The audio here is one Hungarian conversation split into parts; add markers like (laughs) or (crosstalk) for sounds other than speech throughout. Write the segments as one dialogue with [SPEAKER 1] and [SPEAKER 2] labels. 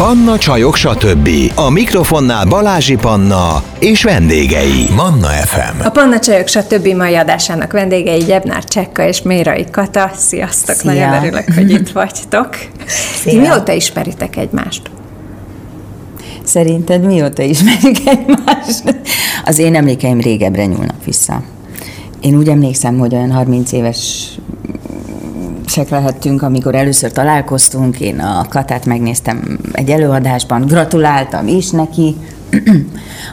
[SPEAKER 1] Panna Csajok, stb. A mikrofonnál Balázsi Panna és vendégei. Manna FM.
[SPEAKER 2] A Panna Csajok, stb. mai adásának vendégei Gyebnár Csekka és Mérai Kata. Sziasztok,
[SPEAKER 3] Szia.
[SPEAKER 2] nagyon örülök, hogy itt vagytok. Ti
[SPEAKER 3] Szia.
[SPEAKER 2] mióta ismeritek egymást?
[SPEAKER 3] Szerinted mióta ismerjük egymást? Az én emlékeim régebbre nyúlnak vissza. Én úgy emlékszem, hogy olyan 30 éves sek lehettünk, amikor először találkoztunk, én a Katát megnéztem egy előadásban, gratuláltam is neki, (clears throat)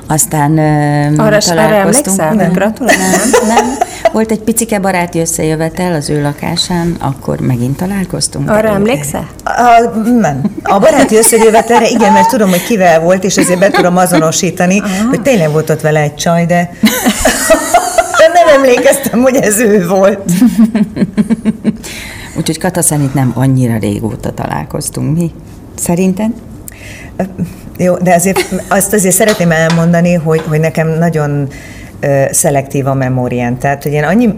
[SPEAKER 3] aztán
[SPEAKER 2] Arra- arra
[SPEAKER 3] találkoztunk.
[SPEAKER 2] emlékszel?
[SPEAKER 3] Nem,
[SPEAKER 2] Gratulálsz?
[SPEAKER 3] Nem, nem. Volt egy picike baráti összejövetel az ő lakásán, akkor megint találkoztunk.
[SPEAKER 2] Arra emlékszel?
[SPEAKER 4] A, nem. A baráti összejövetelre igen, mert tudom, hogy kivel volt, és ezért be tudom azonosítani, hogy tényleg volt ott vele egy csaj, de (laughs) de nem emlékeztem, hogy ez ő volt. (laughs)
[SPEAKER 3] Úgyhogy Kata szerint nem annyira régóta találkoztunk mi. Szerinted?
[SPEAKER 4] Jó, de azért azt azért szeretném elmondani, hogy, hogy nekem nagyon szelektív a memórián. Tehát, hogy én annyi,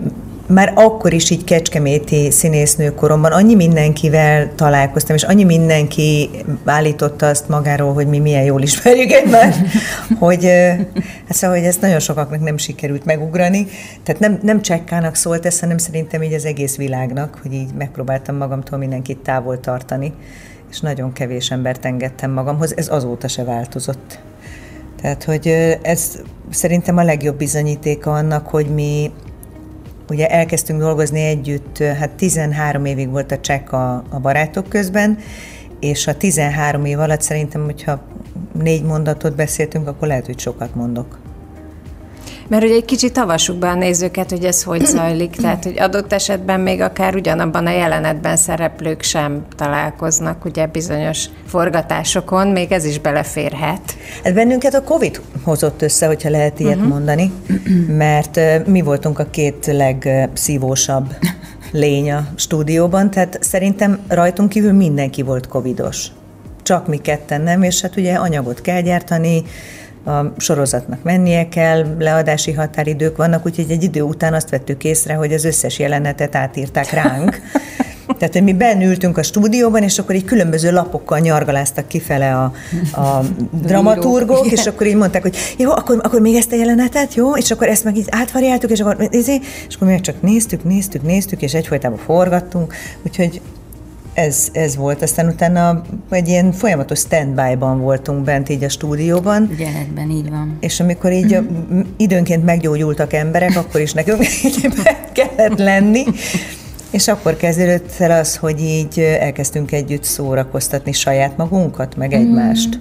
[SPEAKER 4] már akkor is így kecskeméti színésznő koromban annyi mindenkivel találkoztam, és annyi mindenki állította azt magáról, hogy mi milyen jól ismerjük egymást, (laughs) hogy, hát szóval, hogy ezt nagyon sokaknak nem sikerült megugrani. Tehát nem, nem csekkának szólt ez, hanem szerintem így az egész világnak, hogy így megpróbáltam magamtól mindenkit távol tartani és nagyon kevés embert engedtem magamhoz, ez azóta se változott. Tehát, hogy ez szerintem a legjobb bizonyítéka annak, hogy mi ugye elkezdtünk dolgozni együtt, hát 13 évig volt a csekk a, a barátok közben, és a 13 év alatt szerintem, hogyha négy mondatot beszéltünk, akkor lehet, hogy sokat mondok.
[SPEAKER 2] Mert ugye egy kicsit avassuk be a nézőket, hogy ez hogy zajlik, tehát hogy adott esetben még akár ugyanabban a jelenetben szereplők sem találkoznak, ugye bizonyos forgatásokon, még ez is beleférhet.
[SPEAKER 4] Hát bennünket a Covid hozott össze, hogyha lehet ilyet uh-huh. mondani, mert mi voltunk a két legszívósabb lény a stúdióban, tehát szerintem rajtunk kívül mindenki volt covidos. Csak mi ketten nem, és hát ugye anyagot kell gyártani, a sorozatnak mennie kell, leadási határidők vannak, úgyhogy egy idő után azt vettük észre, hogy az összes jelenetet átírták ránk. (laughs) Tehát, hogy mi bennültünk a stúdióban, és akkor így különböző lapokkal nyargaláztak kifele a, a (laughs) dramaturgok, és akkor így mondták, hogy jó, akkor, akkor még ezt a jelenetet, jó, és akkor ezt meg így átvariáltuk, és akkor, izé, és akkor még csak néztük, néztük, néztük, és egyfolytában forgattunk, úgyhogy ez, ez volt. Aztán utána egy ilyen folyamatos standby-ban voltunk bent így a stúdióban,
[SPEAKER 3] Ügyeletben így van.
[SPEAKER 4] és amikor így a, időnként meggyógyultak emberek, akkor is nekünk (laughs) kellett lenni. És akkor kezdődött el az, hogy így elkezdtünk együtt szórakoztatni saját magunkat, meg egymást.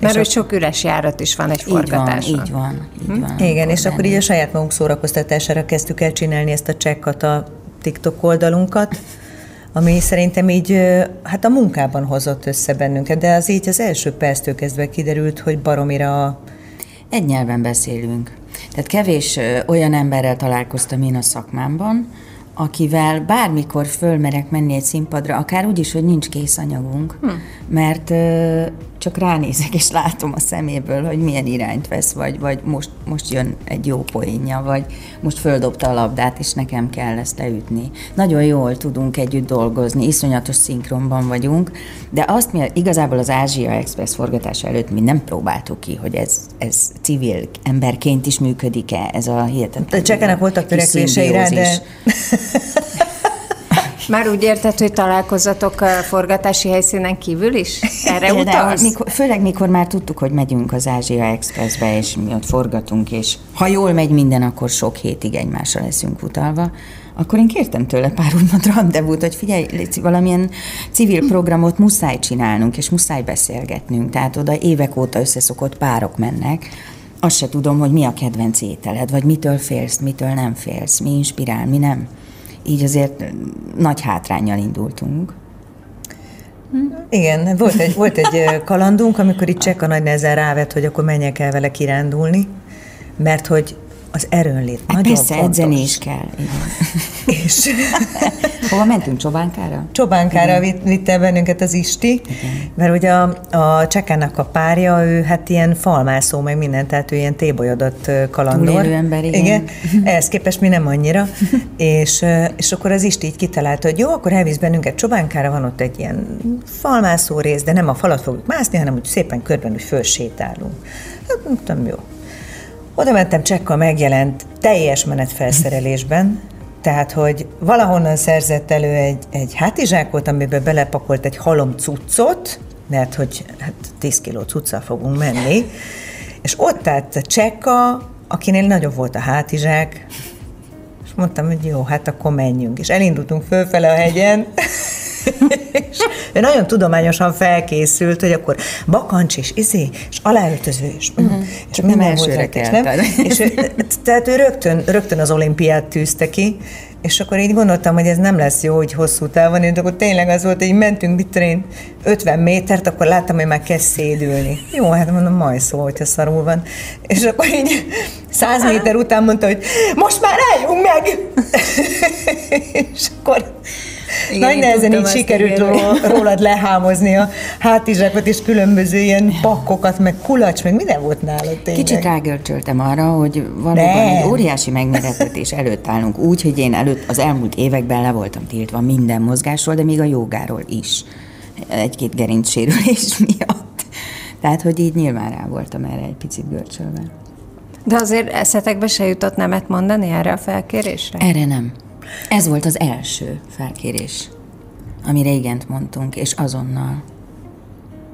[SPEAKER 2] Mert
[SPEAKER 4] És
[SPEAKER 2] hogy sok üres járat is van egy
[SPEAKER 3] Így van, így van, így van.
[SPEAKER 4] Igen, és akkor így a saját magunk szórakoztatására kezdtük el csinálni ezt a csekkat a TikTok oldalunkat, ami szerintem így, hát a munkában hozott össze bennünket, de az így az első perctől kezdve kiderült, hogy baromira
[SPEAKER 3] Egy nyelven beszélünk. Tehát kevés olyan emberrel találkoztam én a szakmámban, akivel bármikor fölmerek menni egy színpadra, akár úgy is, hogy nincs kész anyagunk, hm. mert csak ránézek és látom a szeméből, hogy milyen irányt vesz, vagy, vagy most, most jön egy jó poénja, vagy most földobta a labdát, és nekem kell ezt leütni. Nagyon jól tudunk együtt dolgozni, iszonyatos szinkronban vagyunk, de azt mi igazából az Ázsia Express forgatása előtt mi nem próbáltuk ki, hogy ez, ez civil emberként is működik-e, ez a hihetetlen.
[SPEAKER 4] A Csekának voltak törekvései rá, de. (laughs)
[SPEAKER 2] Már úgy érted, hogy találkozatok a forgatási helyszínen kívül is? Erre
[SPEAKER 3] Igen,
[SPEAKER 2] utalsz?
[SPEAKER 3] mikor, főleg mikor már tudtuk, hogy megyünk az Ázsia Expressbe, és mi ott forgatunk, és ha jól megy minden, akkor sok hétig egymásra leszünk utalva, akkor én kértem tőle pár úgymond rendezvút, hogy figyelj, Léci, valamilyen civil programot muszáj csinálnunk, és muszáj beszélgetnünk. Tehát oda évek óta összeszokott párok mennek, azt se tudom, hogy mi a kedvenc ételed, vagy mitől félsz, mitől nem félsz, mi inspirál, mi nem. Így azért nagy hátrányjal indultunk.
[SPEAKER 4] Igen, volt egy, volt egy kalandunk, amikor itt Csekka nagy nehezen rávett, hogy akkor menjek el vele kirándulni, mert hogy az erőnlét
[SPEAKER 3] Hát
[SPEAKER 4] nagyon
[SPEAKER 3] persze,
[SPEAKER 4] fontos.
[SPEAKER 3] edzeni is kell. Igen. (laughs)
[SPEAKER 4] És (laughs)
[SPEAKER 3] Hova mentünk? Csobánkára?
[SPEAKER 4] Csobánkára vitt, vitt el bennünket az Isti, Igen. mert ugye a, a Csekának a párja, ő hát ilyen falmászó, meg minden, tehát ő ilyen tébolyodott kalandor.
[SPEAKER 3] Túlélő ember, igen.
[SPEAKER 4] igen. Ehhez képest mi nem annyira. (laughs) és, és akkor az Isti így kitalálta, hogy jó, akkor elvisz bennünket Csobánkára, van ott egy ilyen falmászó rész, de nem a falat fogjuk mászni, hanem úgy szépen körben úgy fölsétálunk. Hát mondtam, jó. Oda mentem, csekkal megjelent teljes menetfelszerelésben, tehát, hogy valahonnan szerzett elő egy, egy hátizsákot, amiben belepakolt egy halom cuccot, mert hogy hát 10 kiló cuccal fogunk menni, és ott állt a csekka, akinél nagyobb volt a hátizsák, és mondtam, hogy jó, hát akkor menjünk. És elindultunk fölfele a hegyen, és ő nagyon tudományosan felkészült, hogy akkor bakancs és izé, és aláöltöző, és, uh-huh. és
[SPEAKER 3] nem elsőre
[SPEAKER 4] nem? És ő, tehát ő rögtön, rögtön az olimpiát tűzte ki, és akkor így gondoltam, hogy ez nem lesz jó, hogy hosszú távon, és akkor tényleg az volt, hogy mentünk, mit én, 50 métert, akkor láttam, hogy már kezd szédülni. Jó, hát mondom, majd szó, hogyha szarul van. És akkor így 100 méter után mondta, hogy most már álljunk meg! (laughs) és akkor
[SPEAKER 2] Igen,
[SPEAKER 4] nagy nehezen így sikerült rólad lehámozni a hátizsákot, és különböző ilyen pakkokat, meg kulacs, meg minden volt nálad tényleg.
[SPEAKER 3] Kicsit rágörcsöltem arra, hogy valóban
[SPEAKER 4] Nem.
[SPEAKER 3] egy óriási megmérettetés előtt állunk úgy, hogy én előtt az elmúlt években le voltam tiltva minden mozgásról, de még a jogáról is. Egy-két gerincsérülés (laughs) miatt. Tehát, hogy így nyilván rá voltam erre egy picit görcsölve.
[SPEAKER 2] De azért eszetekbe se jutott nemet mondani erre a felkérésre?
[SPEAKER 3] Erre nem. Ez volt az első felkérés, amire igent mondtunk, és azonnal.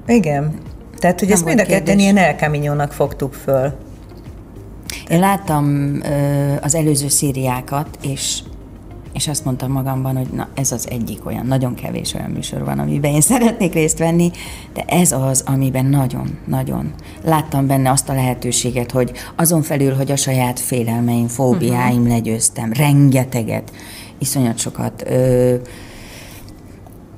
[SPEAKER 4] Igen. Tehát, hogy
[SPEAKER 3] Nem
[SPEAKER 4] ezt mind a ketten ilyen elkaminyónak fogtuk föl.
[SPEAKER 3] Én láttam ö, az előző szériákat, és, és azt mondtam magamban, hogy na, ez az egyik olyan, nagyon kevés olyan műsor van, amiben én szeretnék részt venni, de ez az, amiben nagyon-nagyon láttam benne azt a lehetőséget, hogy azon felül, hogy a saját félelmeim, fóbiáim uh-huh. legyőztem, rengeteget, iszonyat sokat, ö,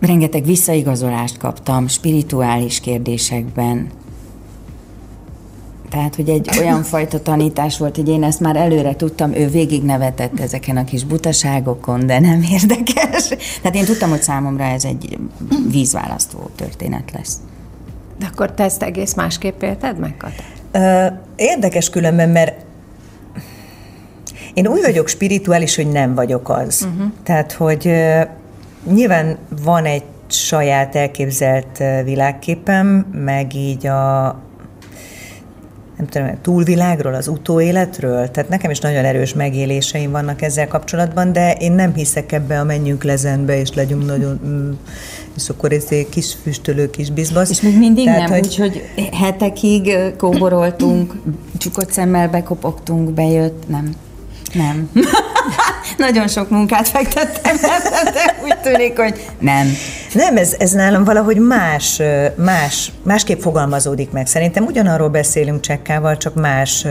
[SPEAKER 3] rengeteg visszaigazolást kaptam spirituális kérdésekben, tehát, hogy egy olyan fajta tanítás volt, hogy én ezt már előre tudtam, ő végig nevetett ezeken a kis butaságokon, de nem (laughs) érdekes. Tehát én tudtam, hogy számomra ez egy vízválasztó történet lesz.
[SPEAKER 2] De akkor te ezt egész másképp élted meg, Kata?
[SPEAKER 4] Érdekes különben, mert én úgy vagyok spirituális, hogy nem vagyok az. Uh-huh. Tehát, hogy nyilván van egy saját elképzelt világképem, meg így a nem tudom, túlvilágról, az utóéletről. Tehát nekem is nagyon erős megéléseim vannak ezzel kapcsolatban, de én nem hiszek ebbe a menjünk lezenbe, és legyünk nagyon, (laughs) mm, és akkor ez egy kis füstölő, kis bizbasz.
[SPEAKER 3] És még mindig
[SPEAKER 4] Tehát,
[SPEAKER 3] nem, hogy... úgyhogy hetekig kóboroltunk, csukott szemmel bekopogtunk, bejött, nem. Nem. (laughs) Nagyon sok munkát fektettem de úgy tűnik, hogy nem.
[SPEAKER 4] Nem, ez, ez nálam valahogy más, más, másképp fogalmazódik meg. Szerintem ugyanarról beszélünk csekkával, csak más,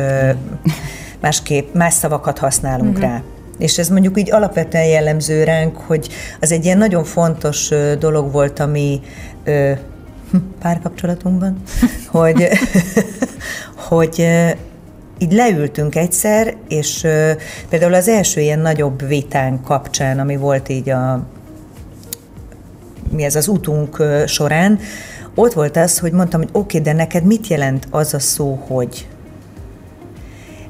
[SPEAKER 4] másképp, más szavakat használunk
[SPEAKER 3] Mhm.
[SPEAKER 4] mm-hmm. rá. És ez mondjuk így alapvetően jellemző ránk, hogy az egy ilyen nagyon fontos dolog volt, ami hm, párkapcsolatunkban, hogy, (laughs) hogy így leültünk egyszer, és például az első ilyen nagyobb vitánk kapcsán, ami volt így a mi ez az utunk során, ott volt az, hogy mondtam, hogy oké, okay, de neked mit jelent az a szó, hogy?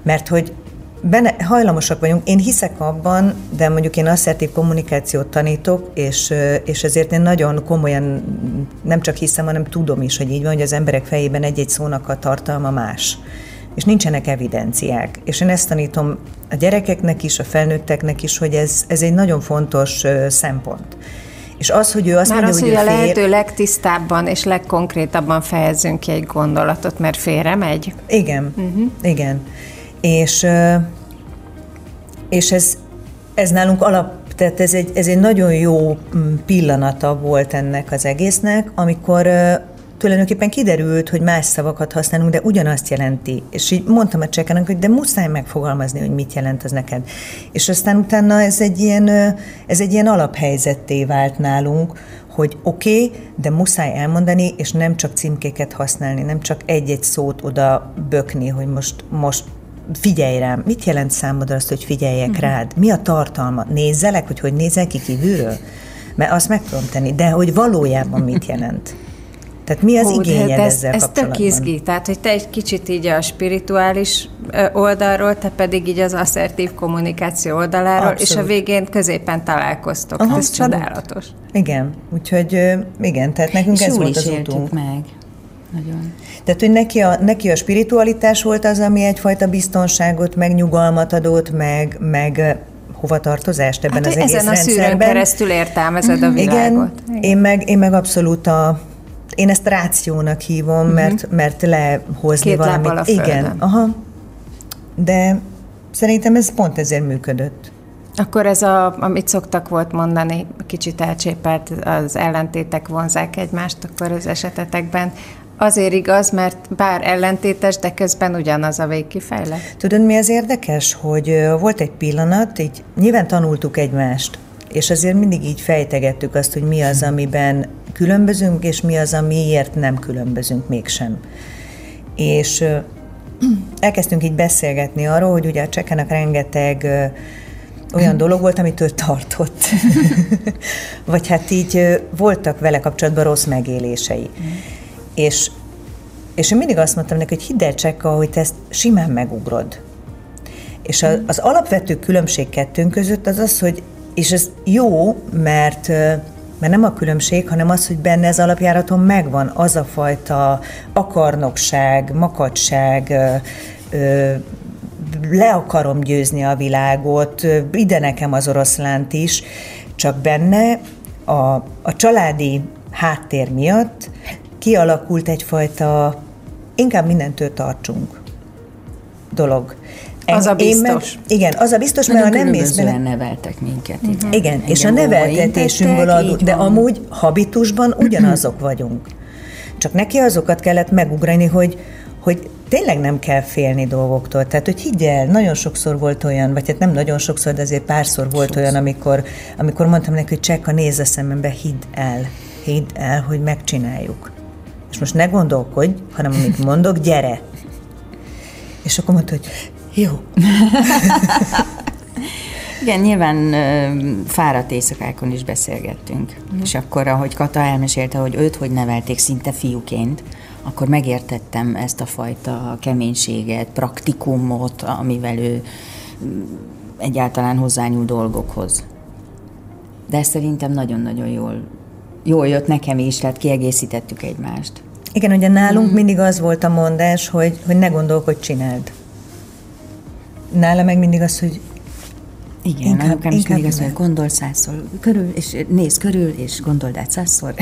[SPEAKER 4] Mert hogy benne, hajlamosak vagyunk, én hiszek abban, de mondjuk én asszertív kommunikációt tanítok, és, és ezért én nagyon komolyan nem csak hiszem, hanem tudom is, hogy így van, hogy az emberek fejében egy-egy szónak a tartalma más. És nincsenek evidenciák. És én ezt tanítom a gyerekeknek is, a felnőtteknek is, hogy ez, ez egy nagyon fontos szempont. És az, hogy ő azt
[SPEAKER 2] Már
[SPEAKER 4] mondja,
[SPEAKER 2] az,
[SPEAKER 4] hogy
[SPEAKER 2] hogy a
[SPEAKER 4] ő fél...
[SPEAKER 2] lehető legtisztábban és legkonkrétabban fejezzünk ki egy gondolatot, mert félre megy.
[SPEAKER 4] Igen, uh-huh. igen. És, és ez, ez nálunk alap, tehát ez egy, ez egy nagyon jó mm, pillanata volt ennek az egésznek, amikor tulajdonképpen kiderült, hogy más szavakat használunk, de ugyanazt jelenti. És így mondtam a csekenek, hogy de muszáj megfogalmazni, hogy mit jelent az neked. És aztán utána ez egy ilyen, ez egy ilyen alaphelyzetté vált nálunk, hogy oké, okay, de muszáj elmondani, és nem csak címkéket használni, nem csak egy-egy szót oda bökni, hogy most, most figyelj rám. Mit jelent számodra azt, hogy figyeljek uh-huh. rád? Mi a tartalma? Nézzelek, hogy hogy nézel ki kívülről? Mert azt meg tudom tenni, de hogy valójában mit jelent? Tehát mi az Hú, igényed ez, ezzel
[SPEAKER 2] ez tök izgi, tehát hogy te egy kicsit így a spirituális oldalról, te pedig így az asszertív kommunikáció oldaláról, Abszolút. és a végén középen találkoztok. Aha, ez abszolút. csodálatos.
[SPEAKER 4] Igen, úgyhogy igen, tehát nekünk és ez volt az utunk.
[SPEAKER 3] meg. Nagyon.
[SPEAKER 4] Tehát, hogy neki a, neki a spiritualitás volt az, ami egyfajta biztonságot, meg nyugalmat adott, meg, meg hova tartozást ebben hát, az egész
[SPEAKER 2] ezen
[SPEAKER 4] a
[SPEAKER 2] szűrőn keresztül értelmezed a világot.
[SPEAKER 4] Igen, Igen. Én, meg, én meg abszolút a, én ezt rációnak hívom, uh-huh. mert, mert lehozni
[SPEAKER 2] Két
[SPEAKER 4] valamit.
[SPEAKER 2] A
[SPEAKER 4] Igen, aha. De szerintem ez pont ezért működött.
[SPEAKER 2] Akkor ez, a, amit szoktak volt mondani, kicsit elcsépelt, az ellentétek vonzák egymást, akkor az esetetekben azért igaz, mert bár ellentétes, de közben ugyanaz a végkifejlet.
[SPEAKER 4] Tudod, mi az érdekes, hogy volt egy pillanat, így nyilván tanultuk egymást, és azért mindig így fejtegettük azt, hogy mi az, amiben különbözünk, és mi az, amiért nem különbözünk mégsem. És (clears throat) elkezdtünk így beszélgetni arról, hogy ugye a csekenek rengeteg olyan dolog volt, amitől tartott. (laughs) Vagy hát így voltak vele kapcsolatban rossz megélései. Mm. És, és én mindig azt mondtam neki, hogy hidd el, Csekka, hogy te ezt simán megugrod. És a, az alapvető különbség kettőnk között az az, hogy, és ez jó, mert mert nem a különbség, hanem az, hogy benne az alapjáraton megvan az a fajta akarnokság, makadság, le akarom győzni a világot, ide nekem az oroszlánt is, csak benne a, a családi háttér miatt kialakult egyfajta inkább mindentől tartsunk dolog.
[SPEAKER 2] Az a biztos.
[SPEAKER 4] Meg, igen, az a biztos, mert ha nem mész bele...
[SPEAKER 3] neveltek minket. Igen,
[SPEAKER 4] uh-huh. igen és a neveltetésünkből adó, de amúgy habitusban (clears throat) ugyanazok vagyunk. Csak neki azokat kellett megugrani, hogy, hogy tényleg nem kell félni dolgoktól. Tehát, hogy higgy el, nagyon sokszor volt olyan, vagy hát nem nagyon sokszor, de azért párszor volt sokszor. olyan, amikor, amikor mondtam neki, hogy Csekka, nézz a szemembe, hidd el, hidd el, hogy megcsináljuk. És most ne gondolkodj, hanem amit mondok, gyere. És akkor mondta, hogy jó. (laughs)
[SPEAKER 3] Igen, nyilván fáradt éjszakákon is beszélgettünk. Mm. És akkor, ahogy Kata elmesélte, hogy őt hogy nevelték szinte fiúként, akkor megértettem ezt a fajta keménységet, praktikumot, amivel ő mm, egyáltalán hozzányúl dolgokhoz. De szerintem nagyon-nagyon jól, jól jött nekem is, tehát kiegészítettük egymást.
[SPEAKER 4] Igen, ugye nálunk mm. mindig az volt a mondás, hogy, hogy ne gondolkodj, csináld. Nála meg mindig az, hogy
[SPEAKER 3] igen, inkább, anyukám is mindig azt mondja, gondol százszor körül, és néz körül, és gondold át százszor.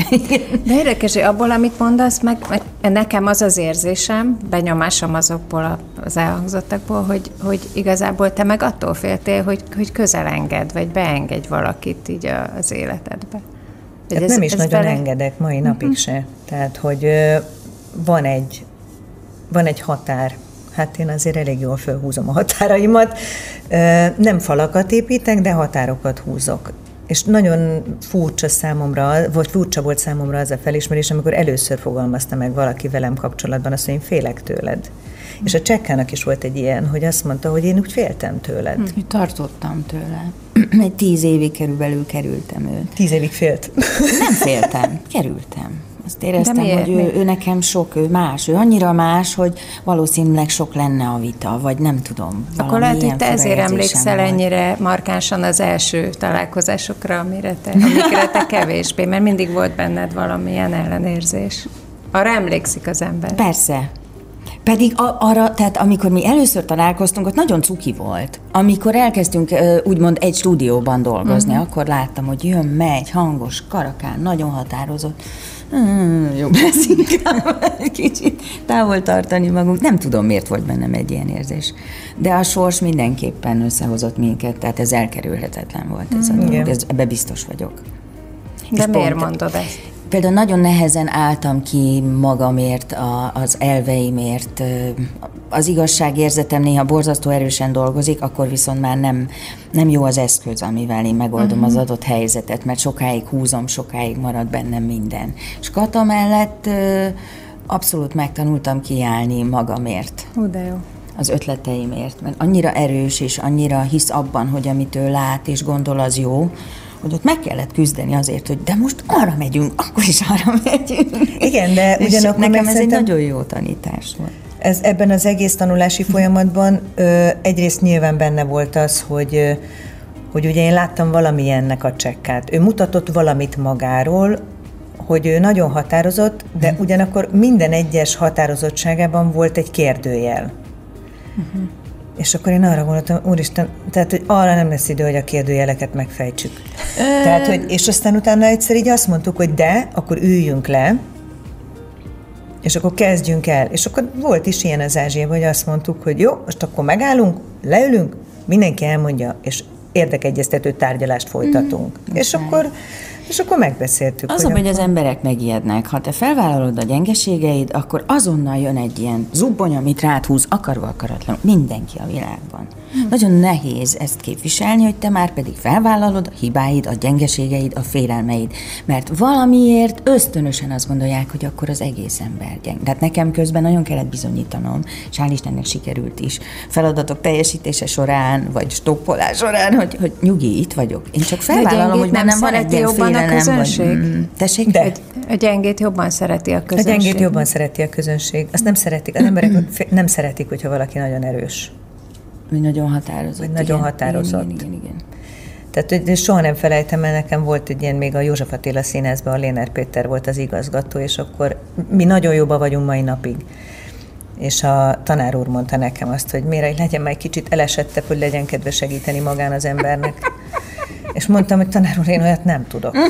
[SPEAKER 2] De érdekes, hogy abból, amit mondasz, meg, meg nekem az az érzésem, benyomásom azokból az elhangzottakból, hogy, hogy igazából te meg attól féltél, hogy, hogy közelenged, vagy beengedj valakit így az életedbe.
[SPEAKER 4] Hát ez, nem is ez nagyon bele... engedek mai napig uh-huh. se. Tehát, hogy van egy, van egy határ, hát én azért elég jól felhúzom a határaimat. Nem falakat építek, de határokat húzok. És nagyon furcsa számomra, vagy furcsa volt számomra az a felismerés, amikor először fogalmazta meg valaki velem kapcsolatban azt, hogy én félek tőled. És a csekkának is volt egy ilyen, hogy azt mondta, hogy én úgy féltem tőled. Hm,
[SPEAKER 3] tartottam tőle. Egy tíz évig körülbelül kerültem őt.
[SPEAKER 4] Tíz évig félt?
[SPEAKER 3] Nem féltem, kerültem. Azt éreztem, hogy ő, ő nekem sok, ő más, ő annyira más, hogy valószínűleg sok lenne a vita, vagy nem tudom.
[SPEAKER 2] Akkor lehet, hogy te ezért emlékszel volt. ennyire markánsan az első találkozásokra, amire te, amikre te (laughs) kevésbé, mert mindig volt benned valamilyen ellenérzés. Arra emlékszik az ember.
[SPEAKER 3] Persze, pedig a, arra, tehát amikor mi először találkoztunk, ott nagyon cuki volt. Amikor elkezdtünk úgymond egy stúdióban dolgozni, uh-huh. akkor láttam, hogy jön, megy, hangos, karakán, nagyon határozott hmm, jobb lesz inkább egy kicsit távol tartani magunk. Nem tudom, miért volt bennem egy ilyen érzés. De a sors mindenképpen összehozott minket, tehát ez elkerülhetetlen volt ez a mm, dolog. Ez, ebbe biztos vagyok.
[SPEAKER 2] De És miért pont, mondod ezt?
[SPEAKER 3] Például nagyon nehezen álltam ki magamért, a, az elveimért. Az igazságérzetem néha borzasztó erősen dolgozik, akkor viszont már nem, nem jó az eszköz, amivel én megoldom uh-huh. az adott helyzetet, mert sokáig húzom, sokáig marad bennem minden. És Kata mellett abszolút megtanultam kiállni magamért.
[SPEAKER 2] Hú, de jó.
[SPEAKER 3] az ötleteimért, mert annyira erős és annyira hisz abban, hogy amit ő lát és gondol, az jó, hogy ott meg kellett küzdeni azért, hogy de most arra megyünk, akkor is arra megyünk.
[SPEAKER 4] Igen, de ugyanakkor
[SPEAKER 3] nekem ez egy nagyon jó tanítás volt.
[SPEAKER 4] Ez, ebben az egész tanulási folyamatban ö, egyrészt nyilván benne volt az, hogy, ö, hogy ugye én láttam valamilyennek a csekkát. Ő mutatott valamit magáról, hogy ő nagyon határozott, de ugyanakkor minden egyes határozottságában volt egy kérdőjel. És akkor én arra gondoltam, úristen, tehát, hogy arra nem lesz idő, hogy a kérdőjeleket megfejtsük. Tehát, hogy, és aztán utána egyszer így azt mondtuk, hogy de, akkor üljünk le, és akkor kezdjünk el. És akkor volt is ilyen az Ázsiában, hogy azt mondtuk, hogy jó, most akkor megállunk, leülünk, mindenki elmondja, és érdekegyeztető tárgyalást folytatunk. Mm, és akkor és akkor megbeszéltük.
[SPEAKER 3] Az, hogy az emberek megijednek. Ha te felvállalod a gyengeségeid, akkor azonnal jön egy ilyen zubbony, amit rád húz, akarva akaratlan, mindenki a világban. Hmm. Nagyon nehéz ezt képviselni, hogy te már pedig felvállalod a hibáid, a gyengeségeid, a félelmeid. Mert valamiért ösztönösen azt gondolják, hogy akkor az egész ember gyeng. Tehát nekem közben nagyon kellett bizonyítanom, és hál' Istennek sikerült is. Feladatok teljesítése során, vagy stoppolás során, hogy, hogy nyugi, itt vagyok. Én csak felvállalom, hogy
[SPEAKER 2] nem
[SPEAKER 3] van egy
[SPEAKER 2] jobban a közönség?
[SPEAKER 3] Vagy, mm, tessék?
[SPEAKER 4] De.
[SPEAKER 2] A gyengét jobban szereti a
[SPEAKER 4] A
[SPEAKER 2] közönség.
[SPEAKER 4] gyengét jobban szereti a közönség. Azt nem szeretik. Az emberek nem szeretik, hogyha valaki nagyon erős.
[SPEAKER 3] Vagy nagyon határozott.
[SPEAKER 4] Vagy nagyon
[SPEAKER 3] igen.
[SPEAKER 4] határozott.
[SPEAKER 3] Igen, igen, igen.
[SPEAKER 4] Tehát hogy soha nem felejtem, mert nekem volt egy ilyen, még a József Attila színházban a Léner Péter volt az igazgató, és akkor mi nagyon jóba vagyunk mai napig. És a tanár úr mondta nekem azt, hogy miért legyen már egy kicsit elesettebb, hogy legyen kedve segíteni magán az embernek. És mondtam, hogy tanár úr, én olyat nem tudok. (laughs)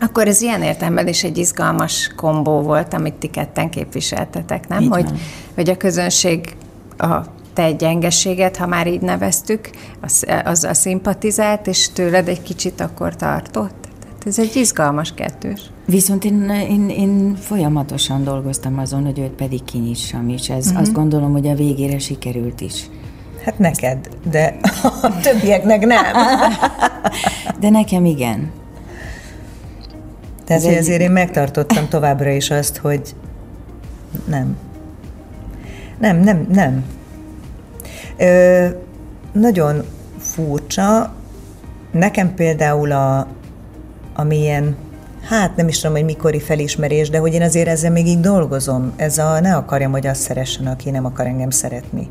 [SPEAKER 2] Akkor ez ilyen értelemben is egy izgalmas kombó volt, amit ti ketten képviseltetek, nem?
[SPEAKER 3] Így
[SPEAKER 2] Hogy,
[SPEAKER 3] van.
[SPEAKER 2] hogy a közönség a te gyengeséget, ha már így neveztük, az, azzal szimpatizált, és tőled egy kicsit akkor tartott. Tehát ez egy izgalmas kettős.
[SPEAKER 3] Viszont én, én, én folyamatosan dolgoztam azon, hogy őt pedig kinyissam, és ez
[SPEAKER 4] Mhm.
[SPEAKER 3] azt gondolom, hogy a végére sikerült is.
[SPEAKER 4] Hát neked, de a többieknek nem. (laughs)
[SPEAKER 3] De nekem igen.
[SPEAKER 4] Tehát
[SPEAKER 3] Ez
[SPEAKER 4] azért én megtartottam továbbra is azt, hogy nem. Nem, nem, nem. Ö, nagyon furcsa. Nekem például a, ami ilyen, hát nem is tudom, hogy mikori felismerés, de hogy én azért ezzel még így dolgozom. Ez a ne akarjam, hogy azt szeressen, aki nem akar engem szeretni.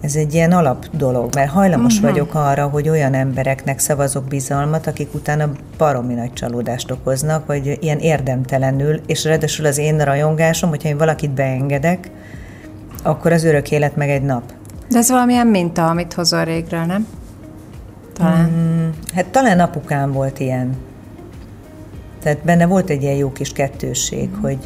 [SPEAKER 4] Ez egy ilyen alap dolog, mert hajlamos uh-huh. vagyok arra, hogy olyan embereknek szavazok bizalmat, akik utána baromi nagy csalódást okoznak, vagy ilyen érdemtelenül, és ráadásul az én rajongásom, hogyha én valakit beengedek, akkor az örök élet meg egy nap.
[SPEAKER 2] De ez valamilyen minta, amit hozol régről, nem? Talán. Mm.
[SPEAKER 4] Hát talán apukám volt ilyen. Tehát benne volt egy ilyen jó kis kettősség, mm. hogy,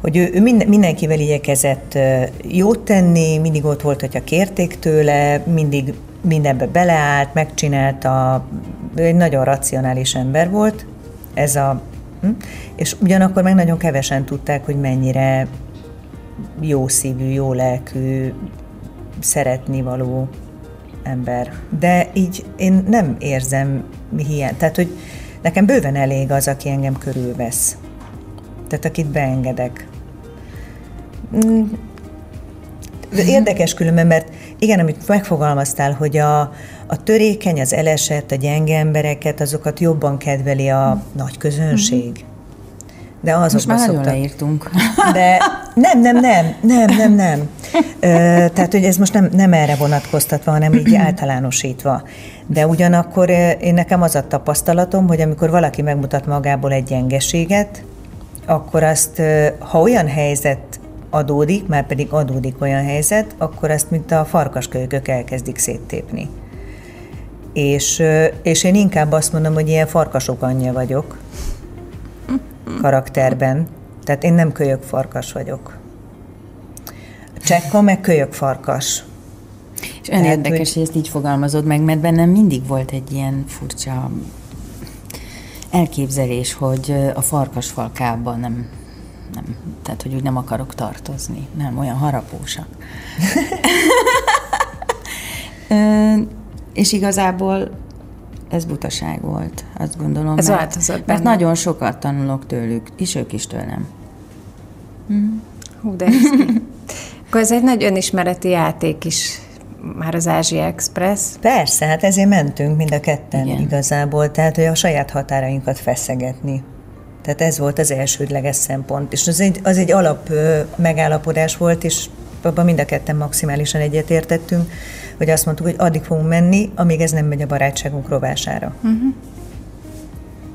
[SPEAKER 4] hogy ő, ő minden, mindenkivel igyekezett jót tenni, mindig ott volt, hogyha kérték tőle, mindig mindenbe beleállt, megcsinálta, ő egy nagyon racionális ember volt, ez a, hm? és ugyanakkor meg nagyon kevesen tudták, hogy mennyire jó szívű, jó lelkű, szeretni való ember. De így én nem érzem hiány. Tehát, hogy nekem bőven elég az, aki engem körülvesz. Tehát, akit beengedek. Mm. De Érdekes különben, mert igen, amit megfogalmaztál, hogy a, a törékeny, az elesett, a gyenge embereket, azokat jobban kedveli a nagy közönség. De
[SPEAKER 3] Most
[SPEAKER 4] azokban
[SPEAKER 3] már nagyon
[SPEAKER 4] szoktak.
[SPEAKER 3] leírtunk. (laughs)
[SPEAKER 4] De nem, nem, nem, nem, nem, nem. Ö, tehát, hogy ez most nem, nem erre vonatkoztatva, hanem így (clears throat) általánosítva. De ugyanakkor én nekem az a tapasztalatom, hogy amikor valaki megmutat magából egy gyengeséget, akkor azt, ha olyan helyzet adódik, már pedig adódik olyan helyzet, akkor azt, mint a farkaskölykök elkezdik széttépni. És, és én inkább azt mondom, hogy ilyen farkasok anyja vagyok karakterben. Tehát én nem kölyök farkas vagyok. Csekka meg kölyök farkas.
[SPEAKER 3] És olyan
[SPEAKER 4] Tehát,
[SPEAKER 3] érdekes,
[SPEAKER 4] hogy-
[SPEAKER 3] hogy ezt így fogalmazod meg, mert bennem mindig volt egy ilyen furcsa elképzelés, hogy a farkasfalkában nem, nem, tehát hogy úgy nem akarok tartozni. Nem, olyan harapósak. (laughs) Ö, és igazából ez butaság volt, azt gondolom.
[SPEAKER 2] Ez
[SPEAKER 3] mert,
[SPEAKER 2] változott
[SPEAKER 3] Mert
[SPEAKER 2] benne.
[SPEAKER 3] nagyon sokat tanulok tőlük, és ők is tőlem.
[SPEAKER 2] Hú, de ez. Akkor ez egy nagy önismereti játék is már az Ázsia Express.
[SPEAKER 4] Persze, hát ezért mentünk mind a ketten Igen. igazából, tehát hogy a saját határainkat feszegetni. Tehát ez volt az elsődleges szempont. És az egy, az egy alap megállapodás volt, és abban mind a ketten maximálisan egyetértettünk, hogy azt mondtuk, hogy addig fogunk menni, amíg ez nem megy a barátságunk rovására. Uh-huh.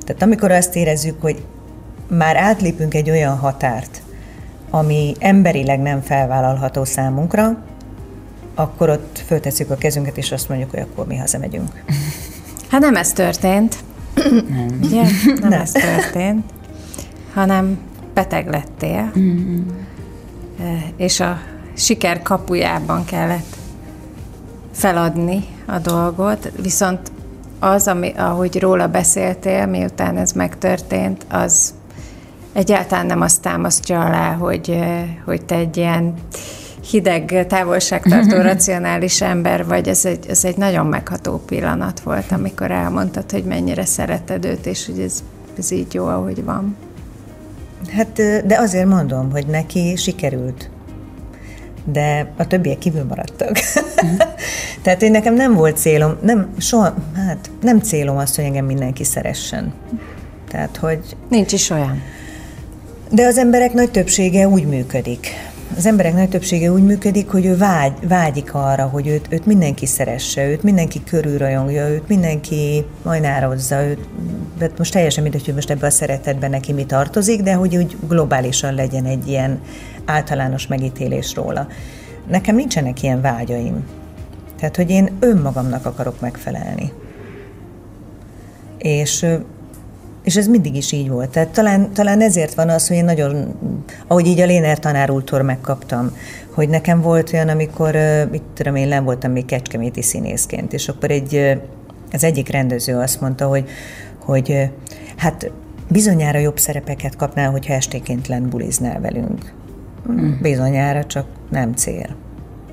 [SPEAKER 4] Tehát amikor azt érezzük, hogy már átlépünk egy olyan határt, ami emberileg nem felvállalható számunkra, akkor ott föltesszük a kezünket, és azt mondjuk, hogy akkor mi hazamegyünk. (laughs)
[SPEAKER 2] Hát nem ez történt. Nem. Ugye? Nem, nem ez történt, hanem beteg lettél, mm-hmm. és a siker kapujában kellett feladni a dolgot, viszont az, ami, ahogy róla beszéltél, miután ez megtörtént, az egyáltalán nem azt támasztja alá, hogy, hogy te egy ilyen hideg, távolságtartó, racionális ember vagy, ez egy, ez egy nagyon megható pillanat volt, amikor elmondtad, hogy mennyire szereted őt, és hogy ez, ez így jó, ahogy van.
[SPEAKER 4] Hát, de azért mondom, hogy neki sikerült de a többiek kívül maradtak. Uh-huh. (laughs) Tehát én nekem nem volt célom, nem, soha, hát nem célom azt, hogy engem mindenki szeressen. Tehát, hogy...
[SPEAKER 2] Nincs is olyan.
[SPEAKER 4] De az emberek nagy többsége úgy működik. Az emberek nagy többsége úgy működik, hogy ő vágy, vágyik arra, hogy őt, őt mindenki szeresse, őt mindenki körülrajongja, őt mindenki majnározza, őt, de most teljesen mindegy, hogy most ebben a szeretetben neki mi tartozik, de hogy úgy globálisan legyen egy ilyen általános megítélés róla. Nekem nincsenek ilyen vágyaim. Tehát, hogy én önmagamnak akarok megfelelni. És és ez mindig is így volt. Tehát talán, talán ezért van az, hogy én nagyon, ahogy így a Léner tanár úrtól megkaptam, hogy nekem volt olyan, amikor, mit tudom én, nem voltam még kecskeméti színészként, és akkor egy, az egyik rendező azt mondta, hogy, hogy hát bizonyára jobb szerepeket kapnál, hogyha estéként lent buliznál velünk. Mm. Bizonyára, csak nem cél.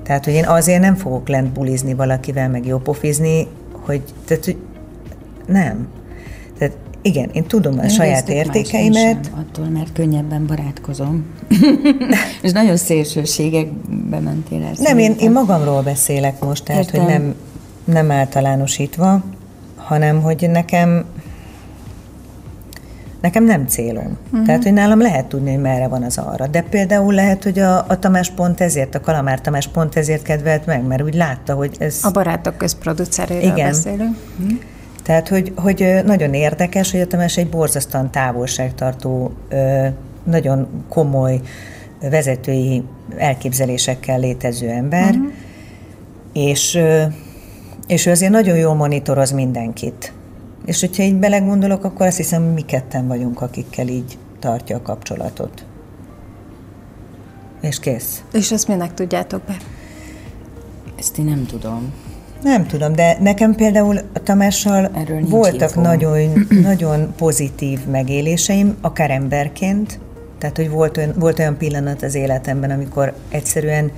[SPEAKER 4] Tehát, hogy én azért nem fogok lent bulizni valakivel, meg jópofizni, hogy, tehát, hogy nem. Igen, én tudom a én saját értékeimet.
[SPEAKER 3] Sem, attól, mert könnyebben barátkozom. (laughs) És nagyon szélsőségekbe mentél el.
[SPEAKER 4] Nem, én, én magamról beszélek most, tehát, Értem. hogy nem, nem általánosítva, hanem, hogy nekem Nekem nem célom. Uh-huh. Tehát, hogy nálam lehet tudni, hogy merre van az arra. De például lehet, hogy a, a Tamás pont ezért, a Kalamár Tamás pont ezért kedvelt meg, mert úgy látta, hogy ez...
[SPEAKER 2] A Barátok közproduceréről Igen. beszélünk. Uh-huh.
[SPEAKER 4] Tehát, hogy, hogy nagyon érdekes, hogy a Tamás egy borzasztóan távolságtartó, nagyon komoly vezetői elképzelésekkel létező ember, uh-huh. és, és ő azért nagyon jól monitoroz mindenkit. És hogyha így belegondolok, akkor azt hiszem, mi ketten vagyunk, akikkel így tartja a kapcsolatot. És kész.
[SPEAKER 2] És ezt minek tudjátok be?
[SPEAKER 3] Ezt én nem tudom.
[SPEAKER 4] Nem tudom, de nekem például a Tamással voltak info. nagyon, (clears throat) nagyon pozitív megéléseim, akár emberként, tehát, hogy volt olyan, volt olyan pillanat az életemben, amikor egyszerűen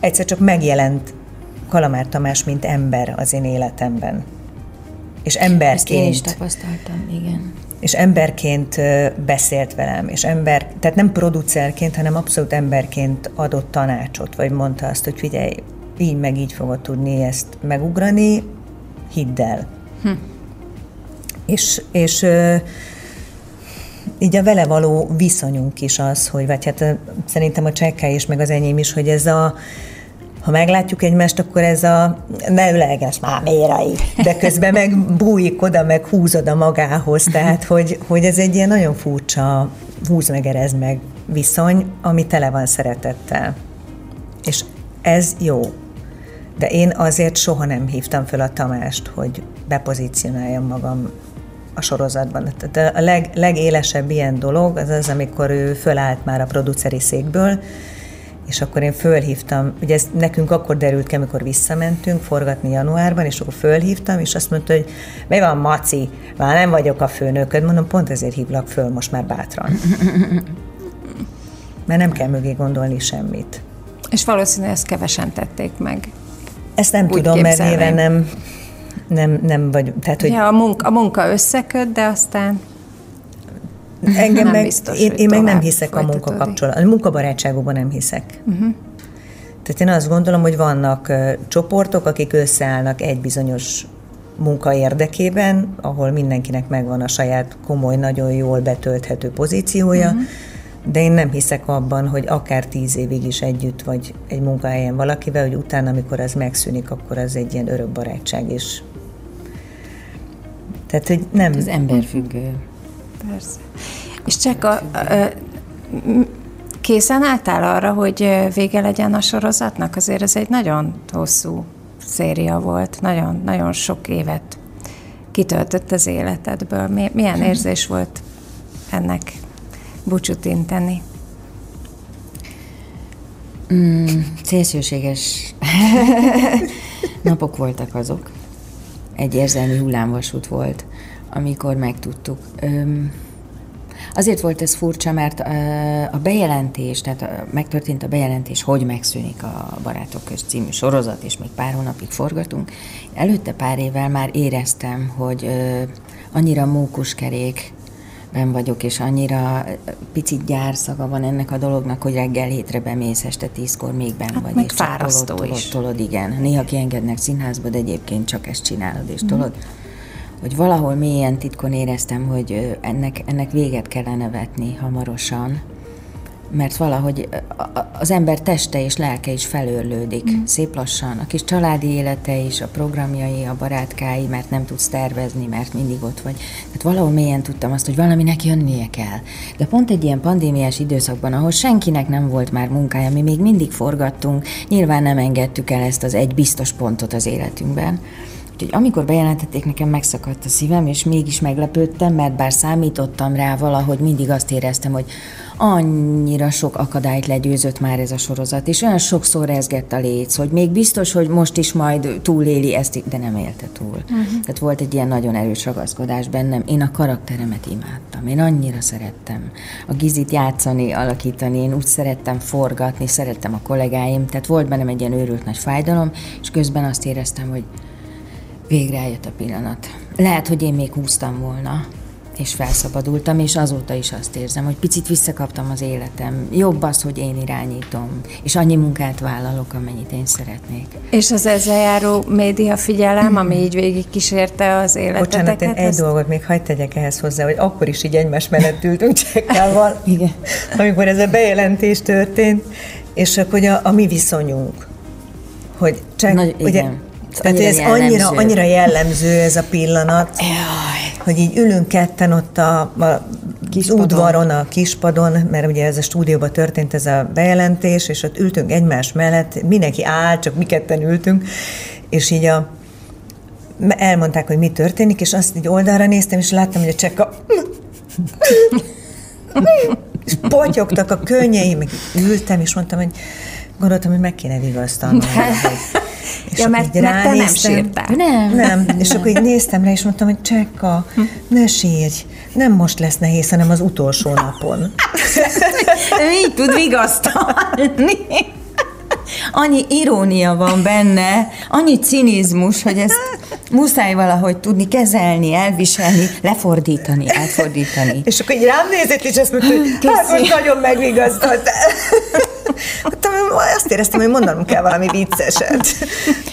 [SPEAKER 4] egyszer csak megjelent Kalamár Tamás, mint ember az én életemben. És emberként... Ezt én
[SPEAKER 3] is tapasztaltam, igen.
[SPEAKER 4] És emberként beszélt velem, és ember, tehát nem producerként, hanem abszolút emberként adott tanácsot, vagy mondta azt, hogy figyelj, így meg így fogod tudni ezt megugrani, hidd el. Hm. És, és így a vele való viszonyunk is az, hogy, vagy hát szerintem a csekká is, meg az enyém is, hogy ez a, ha meglátjuk egymást, akkor ez a ne üleges már mérai, de közben meg bújik oda, meg húz oda magához, tehát hogy, hogy ez egy ilyen nagyon furcsa húz meg, erez meg viszony, ami tele van szeretettel. És ez jó. De én azért soha nem hívtam föl a Tamást, hogy bepozícionáljam magam a sorozatban. Tehát a leg, legélesebb ilyen dolog az az, amikor ő fölállt már a produceri székből, és akkor én fölhívtam, ugye ez nekünk akkor derült ki, amikor visszamentünk forgatni januárban, és akkor fölhívtam, és azt mondta, hogy mi van, Maci, már nem vagyok a főnököd, mondom, pont ezért hívlak föl most már bátran. (laughs) Mert nem kell mögé gondolni semmit.
[SPEAKER 2] És valószínűleg ezt kevesen tették meg.
[SPEAKER 4] Ezt nem Úgy tudom, mert nyilván nem, nem, nem vagy. Tehát, hogy...
[SPEAKER 2] Ja, a munka, a munka összeköt, de aztán
[SPEAKER 4] Engem
[SPEAKER 2] Nem
[SPEAKER 4] meg,
[SPEAKER 2] biztos,
[SPEAKER 4] én, én meg nem hiszek a
[SPEAKER 2] folytatódik.
[SPEAKER 4] munkakapcsolat, a munkabarátságokban nem hiszek. Uh-huh. Tehát én azt gondolom, hogy vannak uh, csoportok, akik összeállnak egy bizonyos munka érdekében, ahol mindenkinek megvan a saját komoly, nagyon jól betölthető pozíciója, uh-huh. de én nem hiszek abban, hogy akár tíz évig is együtt vagy egy munkahelyen valakivel, hogy utána, amikor az megszűnik, akkor az egy ilyen örök barátság is. Tehát, hogy nem...
[SPEAKER 3] Ez emberfüggő.
[SPEAKER 2] Persze. És csak a, a, készen álltál arra, hogy vége legyen a sorozatnak? Azért ez egy nagyon hosszú széria volt, nagyon, nagyon sok évet kitöltött az életedből. Mi, milyen érzés volt ennek búcsút inteni?
[SPEAKER 3] Mm, szélsőséges (laughs) napok voltak azok. Egy érzelmi hullámvasút volt, amikor megtudtuk. Öm, azért volt ez furcsa, mert a bejelentés, tehát megtörtént a bejelentés, hogy megszűnik a Barátok közt című sorozat, és még pár hónapig forgatunk. Előtte pár évvel már éreztem, hogy annyira mókuskerék, ben vagyok, és annyira picit gyárszaga van ennek a dolognak, hogy reggel hétre bemész, este tízkor még benn
[SPEAKER 2] Hát
[SPEAKER 3] vagy.
[SPEAKER 2] meg
[SPEAKER 3] és
[SPEAKER 2] fárasztó
[SPEAKER 3] tolod. Tolod, tolod, igen. Néha kiengednek színházba, de egyébként csak ezt csinálod és
[SPEAKER 2] Mhm.
[SPEAKER 3] tolod. Hogy valahol mélyen titkon éreztem, hogy ennek, ennek véget kellene vetni hamarosan, mert valahogy az ember teste és lelke is felőrlődik mm. szép lassan. A kis családi élete is, a programjai, a barátkái, mert nem tudsz tervezni, mert mindig ott vagy. Tehát valahol mélyen tudtam azt, hogy valaminek jönnie kell. De pont egy ilyen pandémiás időszakban, ahol senkinek nem volt már munkája, mi még mindig forgattunk, nyilván nem engedtük el ezt az egy biztos pontot az életünkben. Úgyhogy amikor bejelentették, nekem megszakadt a szívem, és mégis meglepődtem, mert bár számítottam rá, valahogy mindig azt éreztem, hogy annyira sok akadályt legyőzött már ez a sorozat, és olyan sokszor rezgett a léc, hogy még biztos, hogy most is majd túléli ezt, de nem élte túl. Uh-huh. Tehát volt egy ilyen nagyon erős ragaszkodás bennem. Én a karakteremet imádtam, én annyira szerettem a gizit játszani, alakítani, én úgy szerettem forgatni, szerettem a kollégáim, tehát volt bennem egy ilyen őrült nagy fájdalom, és közben azt éreztem, hogy végre eljött a pillanat. Lehet, hogy én még húztam volna, és felszabadultam, és azóta is azt érzem, hogy picit visszakaptam az életem. Jobb az, hogy én irányítom, és annyi munkát vállalok, amennyit én szeretnék.
[SPEAKER 2] És az ezzel járó média figyelem, ami így végig kísérte az életeteket?
[SPEAKER 4] Bocsánat, én egy
[SPEAKER 2] az-
[SPEAKER 4] dolgot még hagyd tegyek ehhez hozzá, hogy akkor is így egymás mellett ültünk Csekkával, (laughs)
[SPEAKER 3] Igen.
[SPEAKER 4] amikor ez a bejelentés történt, és akkor a, a mi viszonyunk, hogy csak,
[SPEAKER 3] Nagy-
[SPEAKER 4] ugye,
[SPEAKER 3] igen.
[SPEAKER 4] Tehát
[SPEAKER 3] Annyira
[SPEAKER 4] ez annyira,
[SPEAKER 3] jellemző.
[SPEAKER 4] annyira jellemző ez a pillanat,
[SPEAKER 3] Jaj.
[SPEAKER 4] hogy így ülünk ketten ott a, a
[SPEAKER 3] Kispadon.
[SPEAKER 4] udvaron, a kispadon, mert ugye ez a stúdióban történt ez a bejelentés, és ott ültünk egymás mellett, mindenki áll, csak mi ketten ültünk, és így a, elmondták, hogy mi történik, és azt így oldalra néztem, és láttam, hogy a csekka és potyogtak a könnyeim, meg ültem, és mondtam, hogy gondoltam, hogy meg kéne vigasztalnom. És
[SPEAKER 2] Ja,
[SPEAKER 4] akkor
[SPEAKER 2] mert,
[SPEAKER 4] így
[SPEAKER 2] mert te nem sírtál.
[SPEAKER 3] Nem.
[SPEAKER 4] Nem, és akkor így néztem rá, és mondtam, hogy Csekka, ne sírj, nem most lesz nehéz, hanem az utolsó napon.
[SPEAKER 3] Így tud vigasztalni. Annyi irónia van benne, annyi cinizmus, hogy ezt muszáj valahogy tudni kezelni, elviselni, lefordítani, átfordítani.
[SPEAKER 4] És akkor így rám nézett, és azt mondta, hogy hát most nagyon megvigasztalt. Azt éreztem, hogy mondanom kell valami vicceset.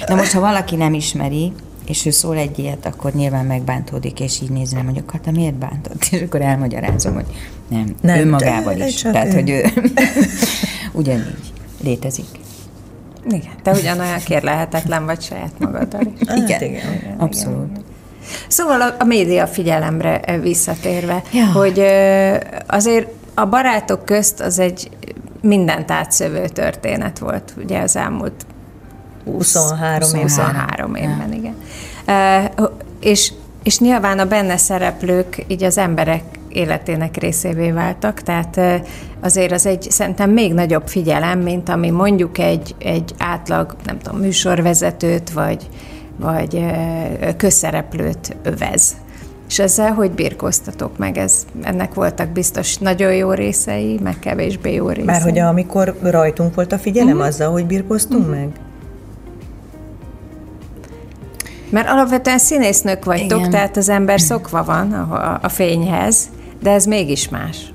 [SPEAKER 3] Na most, ha valaki nem ismeri, és ő szól egy ilyet, akkor nyilván megbántódik, és így nézem, hogy akkor te miért bántott? És akkor elmagyarázom, hogy nem,
[SPEAKER 4] Nem,
[SPEAKER 3] nem önmagával
[SPEAKER 4] de
[SPEAKER 3] is.
[SPEAKER 4] csak
[SPEAKER 3] Tehát,
[SPEAKER 4] ő.
[SPEAKER 3] hogy ő (laughs) ugyanígy létezik.
[SPEAKER 2] Igen, te ugyanolyan kérlehetetlen vagy saját magaddal is.
[SPEAKER 4] Hát
[SPEAKER 3] igen,
[SPEAKER 4] igen.
[SPEAKER 3] abszolút.
[SPEAKER 2] Szóval a, a média figyelemre ö, visszatérve,
[SPEAKER 3] Ja.
[SPEAKER 2] hogy azért a barátok közt az egy mindent átszövő történet volt, ugye az elmúlt 20,
[SPEAKER 4] 23 évben.
[SPEAKER 2] 23 évben, igen. Uh, és, és nyilván a benne szereplők így az emberek életének részévé váltak, tehát azért az egy szerintem még nagyobb figyelem, mint ami mondjuk egy, egy átlag, nem tudom, műsorvezetőt, vagy, vagy közszereplőt övez. És ezzel hogy birkóztatok meg? Ez, ennek voltak biztos nagyon jó részei, meg kevésbé jó részei.
[SPEAKER 4] Már hogy amikor rajtunk volt a figyelem, uh-huh. azzal, hogy birkoztunk uh-huh. meg?
[SPEAKER 2] Mert alapvetően színésznők vagytok,
[SPEAKER 3] Igen.
[SPEAKER 2] tehát az ember szokva van a, a, a fényhez, de ez mégis más.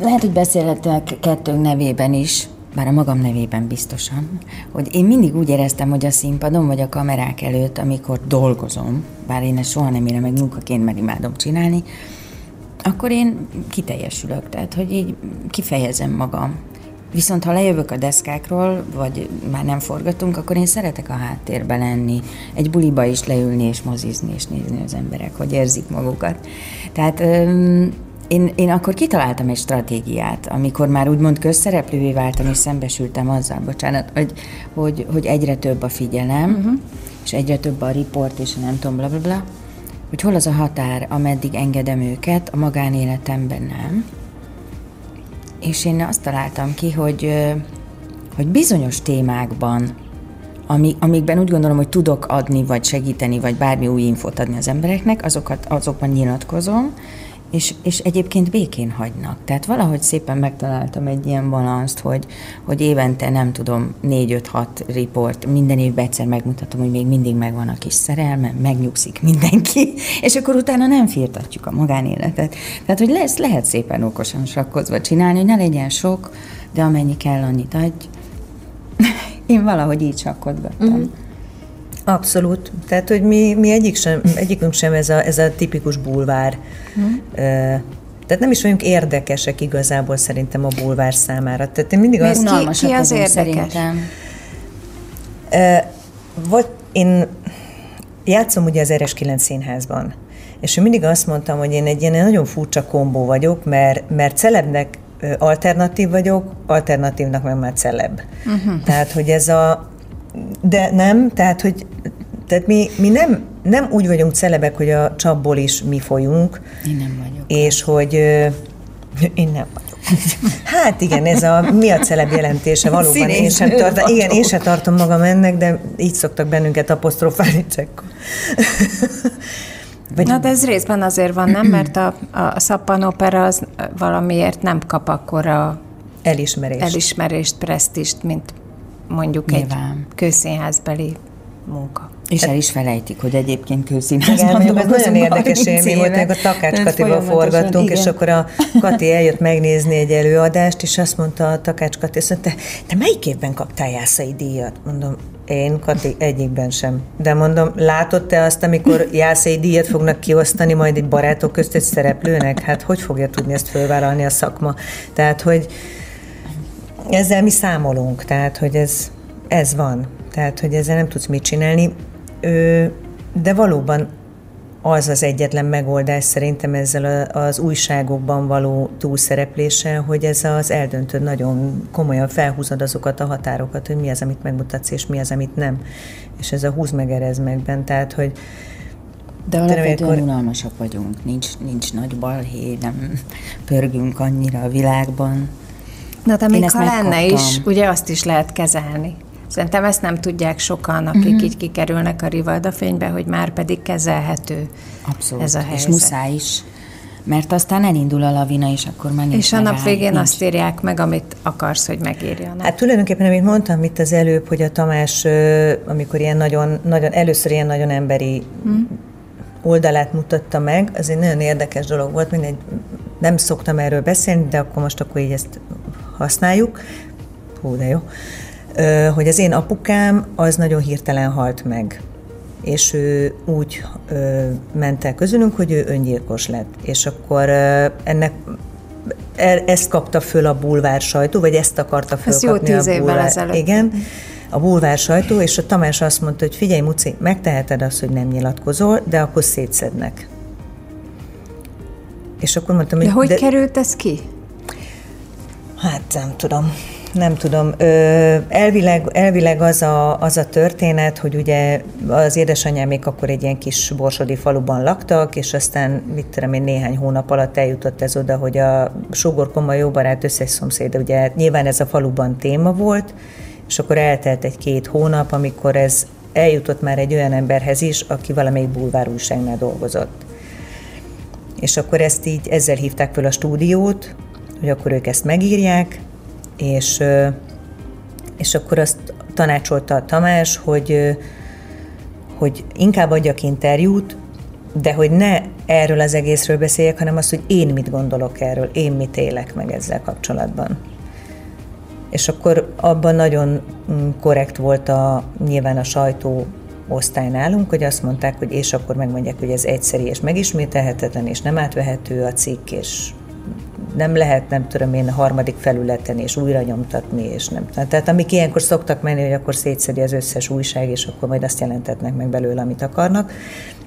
[SPEAKER 3] Lehet, hogy beszélhetek kettőnk nevében is, bár a magam nevében biztosan, hogy én mindig úgy éreztem, hogy a színpadon vagy a kamerák előtt, amikor dolgozom, bár én ezt soha nem érem meg munkaként, mert imádom csinálni, akkor én kiteljesülök, tehát hogy így kifejezem magam. Viszont ha lejövök a deszkákról, vagy már nem forgatunk, akkor én szeretek a háttérben lenni, egy buliba is leülni és mozizni és nézni az emberek, hogy érzik magukat. Tehát én, én akkor kitaláltam egy stratégiát, amikor már úgymond közszereplővé váltam, és szembesültem azzal, bocsánat, hogy, hogy, hogy egyre több a figyelem, uh-huh. és egyre több a riport, és nem tudom, bla, bla, bla, hogy hol az a határ, ameddig engedem őket, a magánéletemben nem. És én azt találtam ki, hogy, hogy bizonyos témákban, amikben úgy gondolom, hogy tudok adni, vagy segíteni, vagy bármi új infót adni az embereknek, azokat, azokban nyilatkozom, és, és egyébként békén hagynak. Tehát valahogy szépen megtaláltam egy ilyen balanszt, hogy, hogy évente nem tudom, négy-öt-hat riport, minden évben egyszer megmutatom, hogy még mindig megvan a kis szerelme, megnyugszik mindenki, (laughs) és akkor utána nem firtatjuk a magánéletet. Tehát, hogy lesz, lehet szépen okosan sakkozva csinálni, hogy ne legyen sok, de amennyi kell, annyit adj. (laughs) Én valahogy így sakkodgattam. Mm-hmm.
[SPEAKER 4] Abszolút. Tehát, hogy mi, mi egyik sem, egyikünk sem ez a, ez a tipikus bulvár. Hmm. Tehát nem is vagyunk érdekesek igazából szerintem a bulvár számára. Tehát én mindig
[SPEAKER 2] azt... Ki, ki az érdekes? Szerintem.
[SPEAKER 4] Vagy én játszom ugye az RS9 színházban, és én mindig azt mondtam, hogy én egy ilyen nagyon furcsa kombó vagyok, mert, mert celebnek alternatív vagyok, alternatívnak meg már celeb. Uh-huh. Tehát, hogy ez a, de nem, tehát, hogy tehát mi, mi nem, nem úgy vagyunk celebek, hogy a csapból is mi folyunk.
[SPEAKER 3] Én nem vagyok.
[SPEAKER 4] És hogy én nem vagyok. Hát igen, ez a mi a celeb jelentése valóban. én sem, tart, igen, én sem tartom magam ennek, de így szoktak bennünket apostrofálni csekkor.
[SPEAKER 2] Vagy... Na, de ez részben azért van, nem? Mert a, a szappanopera az valamiért nem kap akkora
[SPEAKER 4] elismerést,
[SPEAKER 2] elismerést presztist, mint mondjuk Nyilván. egy közszínházbeli munka.
[SPEAKER 3] És el is felejtik, hogy egyébként közszínházban
[SPEAKER 4] Igen, ez nagyon érdekes élmény volt, meg a Takács Katival forgattunk, igen. és akkor a Kati eljött megnézni egy előadást, és azt mondta a Takács Kati, azt mondta, te melyik évben kaptál Jászai díjat? Mondom, én, Kati, egyikben sem. De mondom, látod te azt, amikor Jászai díjat fognak kiosztani majd egy barátok közt egy szereplőnek? Hát hogy fogja tudni ezt fölvállalni a szakma? Tehát, hogy ezzel mi számolunk, tehát, hogy ez, ez van. Tehát, hogy ezzel nem tudsz mit csinálni. De valóban az az egyetlen megoldás szerintem ezzel az újságokban való túlszerepléssel, hogy ez az eldöntöd, nagyon komolyan felhúzod azokat a határokat, hogy mi az, amit megmutatsz, és mi az, amit nem. És ez a húz meg, erez meg bent, tehát, hogy
[SPEAKER 3] de alapvetően akkor... unalmasak vagyunk, nincs, nincs nagy balhé, nem pörgünk annyira a világban.
[SPEAKER 2] Na, de még ha lenne is, ugye azt is lehet kezelni. Szerintem ezt nem tudják sokan, akik uh-huh. így kikerülnek a Rivalda fénybe, hogy már pedig kezelhető Abszolút. ez a helyzet.
[SPEAKER 3] És muszáj is, mert aztán elindul a lavina, és akkor már
[SPEAKER 2] És a nap végén nincs. azt írják meg, amit akarsz, hogy megírjanak.
[SPEAKER 4] Hát tulajdonképpen, amit mondtam itt az előbb, hogy a Tamás, amikor ilyen nagyon, nagyon először ilyen nagyon emberi hmm. oldalát mutatta meg, az egy nagyon érdekes dolog volt, mindegy, nem szoktam erről beszélni, de akkor most akkor így ezt használjuk. Hú, de jó hogy az én apukám az nagyon hirtelen halt meg és ő úgy ö, ment el közülünk, hogy ő öngyilkos lett. És akkor ö, ennek e, ezt kapta föl a bulvár sajtó, vagy ezt akarta fölkapni
[SPEAKER 2] Ez jó tíz
[SPEAKER 4] a bulvár.
[SPEAKER 2] ezelőtt.
[SPEAKER 4] Igen, a bulvár sajtó, és a Tamás azt mondta, hogy figyelj, Muci, megteheted azt, hogy nem nyilatkozol, de akkor szétszednek.
[SPEAKER 2] És akkor mondtam, hogy... De hogy de... került ez ki?
[SPEAKER 4] Hát nem tudom nem tudom. Elvileg, elvileg az, a, az a történet, hogy ugye az édesanyám még akkor egy ilyen kis borsodi faluban laktak, és aztán, mit tudom én, néhány hónap alatt eljutott ez oda, hogy a sógorkoma jó barát összes szomszéd, ugye nyilván ez a faluban téma volt, és akkor eltelt egy-két hónap, amikor ez eljutott már egy olyan emberhez is, aki valamelyik bulvár újságnál dolgozott. És akkor ezt így, ezzel hívták föl a stúdiót, hogy akkor ők ezt megírják, és, és akkor azt tanácsolta Tamás, hogy, hogy inkább adjak interjút, de hogy ne erről az egészről beszéljek, hanem azt, hogy én mit gondolok erről, én mit élek meg ezzel kapcsolatban. És akkor abban nagyon mm, korrekt volt a, nyilván a sajtó osztály nálunk, hogy azt mondták, hogy és akkor megmondják, hogy ez egyszerű és megismételhetetlen, és nem átvehető a cikk, és nem lehet, nem tudom én, a harmadik felületen és újra nyomtatni, és nem. Tehát amik ilyenkor szoktak menni, hogy akkor szétszedi az összes újság, és akkor majd azt jelentetnek meg belőle, amit akarnak.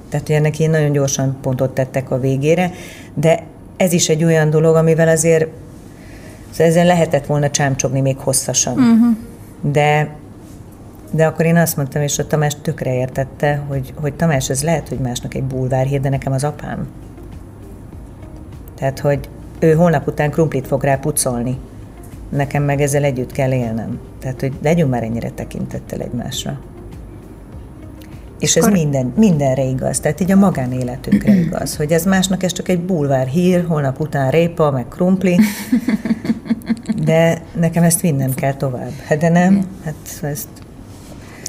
[SPEAKER 4] Tehát, hogy ennek én nagyon gyorsan pontot tettek a végére, de ez is egy olyan dolog, amivel azért szóval ezen lehetett volna csámcsogni még hosszasan. Uh-huh. De de akkor én azt mondtam, és a Tamás tökre értette, hogy, hogy Tamás, ez lehet, hogy másnak egy bulvárhír, de nekem az apám. Tehát, hogy ő holnap után krumplit fog rá pucolni. Nekem meg ezzel együtt kell élnem. Tehát, hogy legyünk már ennyire tekintettel egymásra. És ez minden, mindenre igaz, tehát így a magánéletünkre (clears throat) igaz, hogy ez másnak ez csak egy bulvár hír, holnap után répa, meg krumpli, (laughs) de nekem ezt vinnem kell tovább. Hát de nem, hát ezt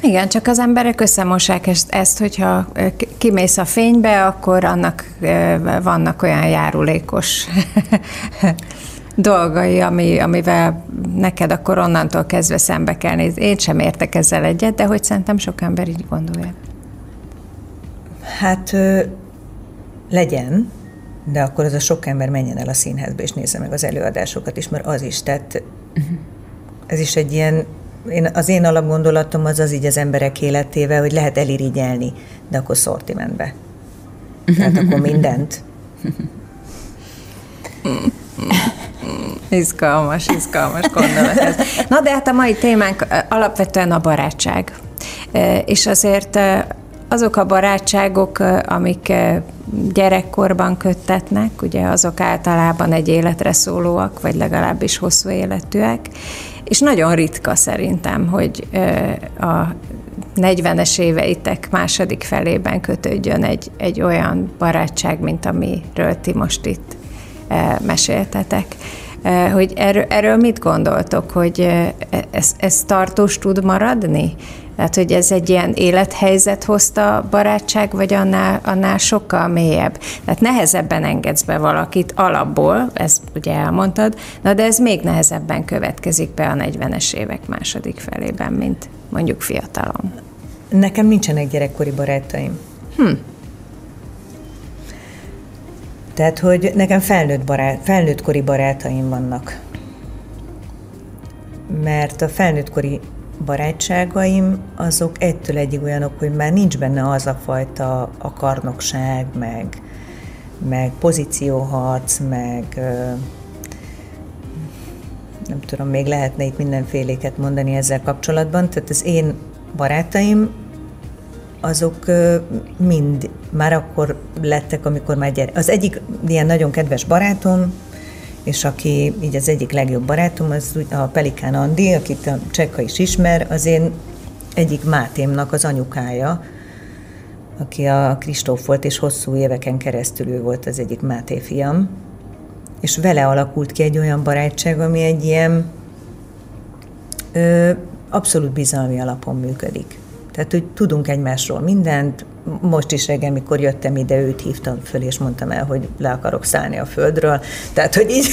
[SPEAKER 2] igen, csak az emberek összemossák ezt, ezt, hogyha kimész a fénybe, akkor annak vannak olyan járulékos (laughs) dolgai, ami, amivel neked akkor onnantól kezdve szembe kell nézni. Én sem értek ezzel egyet, de hogy szerintem sok ember így gondolja.
[SPEAKER 4] Hát legyen, de akkor az a sok ember menjen el a színházba és nézze meg az előadásokat is, mert az is, tehát uh-huh. ez is egy ilyen én, az én alapgondolatom az az így az emberek életével, hogy lehet elirigyelni, de akkor szortimentbe. Tehát akkor mindent. (laughs)
[SPEAKER 2] Izgalmas, izgalmas gondolat ez. Na de hát a mai témánk alapvetően a barátság. És azért azok a barátságok, amik gyerekkorban köttetnek, ugye azok általában egy életre szólóak, vagy legalábbis hosszú életűek, és nagyon ritka szerintem, hogy a 40-es éveitek második felében kötődjön egy, egy olyan barátság, mint amiről ti most itt meséltetek. Hogy erről, erről mit gondoltok, hogy ez, ez tartós tud maradni? Tehát, hogy ez egy ilyen élethelyzet hozta barátság, vagy annál, annál sokkal mélyebb. Tehát nehezebben engedsz be valakit alapból, ezt ugye elmondtad, na de ez még nehezebben következik be a 40-es évek második felében, mint mondjuk fiatalon.
[SPEAKER 4] Nekem nincsenek gyerekkori barátaim. Hm. Tehát, hogy nekem felnőtt barát, felnőttkori barátaim vannak. Mert a felnőttkori barátságaim, azok egytől egyig olyanok, hogy már nincs benne az a fajta akarnokság, meg, meg pozícióharc, meg nem tudom, még lehetne itt mindenféléket mondani ezzel kapcsolatban. Tehát az én barátaim, azok mind már akkor lettek, amikor már gyere. Az egyik ilyen nagyon kedves barátom, és aki így az egyik legjobb barátom, az a Pelikán Andi, akit a Csekka is ismer, az én egyik Mátémnak az anyukája, aki a Kristóf volt, és hosszú éveken keresztül ő volt az egyik Máté fiam, és vele alakult ki egy olyan barátság, ami egy ilyen ö, abszolút bizalmi alapon működik. Tehát, hogy tudunk egymásról mindent, most is reggel, mikor jöttem ide, őt hívtam föl, és mondtam el, hogy le akarok szállni a földről. Tehát, hogy így,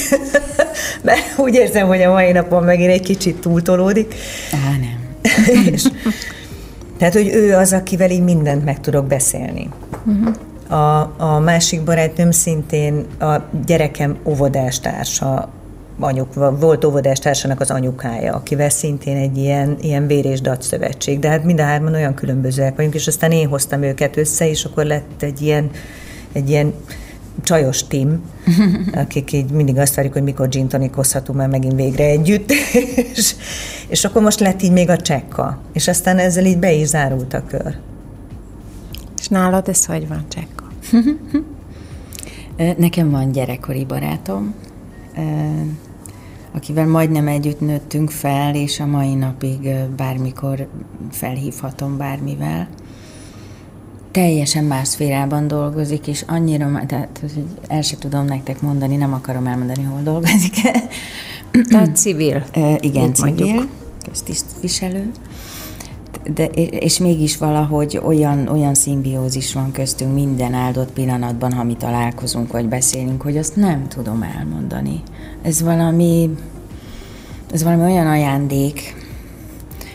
[SPEAKER 4] (laughs) mert úgy érzem, hogy a mai napon megint egy kicsit túltolódik.
[SPEAKER 3] Á, nem. (laughs) és,
[SPEAKER 4] tehát, hogy ő az, akivel így mindent meg tudok beszélni. Uh-huh. A, a másik barátnőm szintén a gyerekem óvodástársa, anyuk, volt óvodástársának az anyukája, akivel szintén egy ilyen, ilyen vér és szövetség, de hát mind a hárman olyan különbözőek vagyunk, és aztán én hoztam őket össze, és akkor lett egy ilyen, egy ilyen csajos tim, (laughs) akik így mindig azt várjuk, hogy mikor gin tonikozhatunk már megint végre együtt, (laughs) és, és akkor most lett így még a csekka, és aztán ezzel így be is zárult a kör.
[SPEAKER 2] És nálad ez hogy van, csekka? (laughs)
[SPEAKER 3] Nekem van gyerekkori barátom, akivel majdnem együtt nőttünk fel, és a mai napig bármikor felhívhatom bármivel. Teljesen más szférában dolgozik, és annyira, tehát hogy el se tudom nektek mondani, nem akarom elmondani, hol dolgozik.
[SPEAKER 2] Tehát civil.
[SPEAKER 3] igen, civil, köztisztviselő. De, és mégis valahogy olyan, olyan szimbiózis van köztünk minden áldott pillanatban, ha mi találkozunk, vagy beszélünk, hogy azt nem tudom elmondani. Ez valami, ez valami olyan ajándék,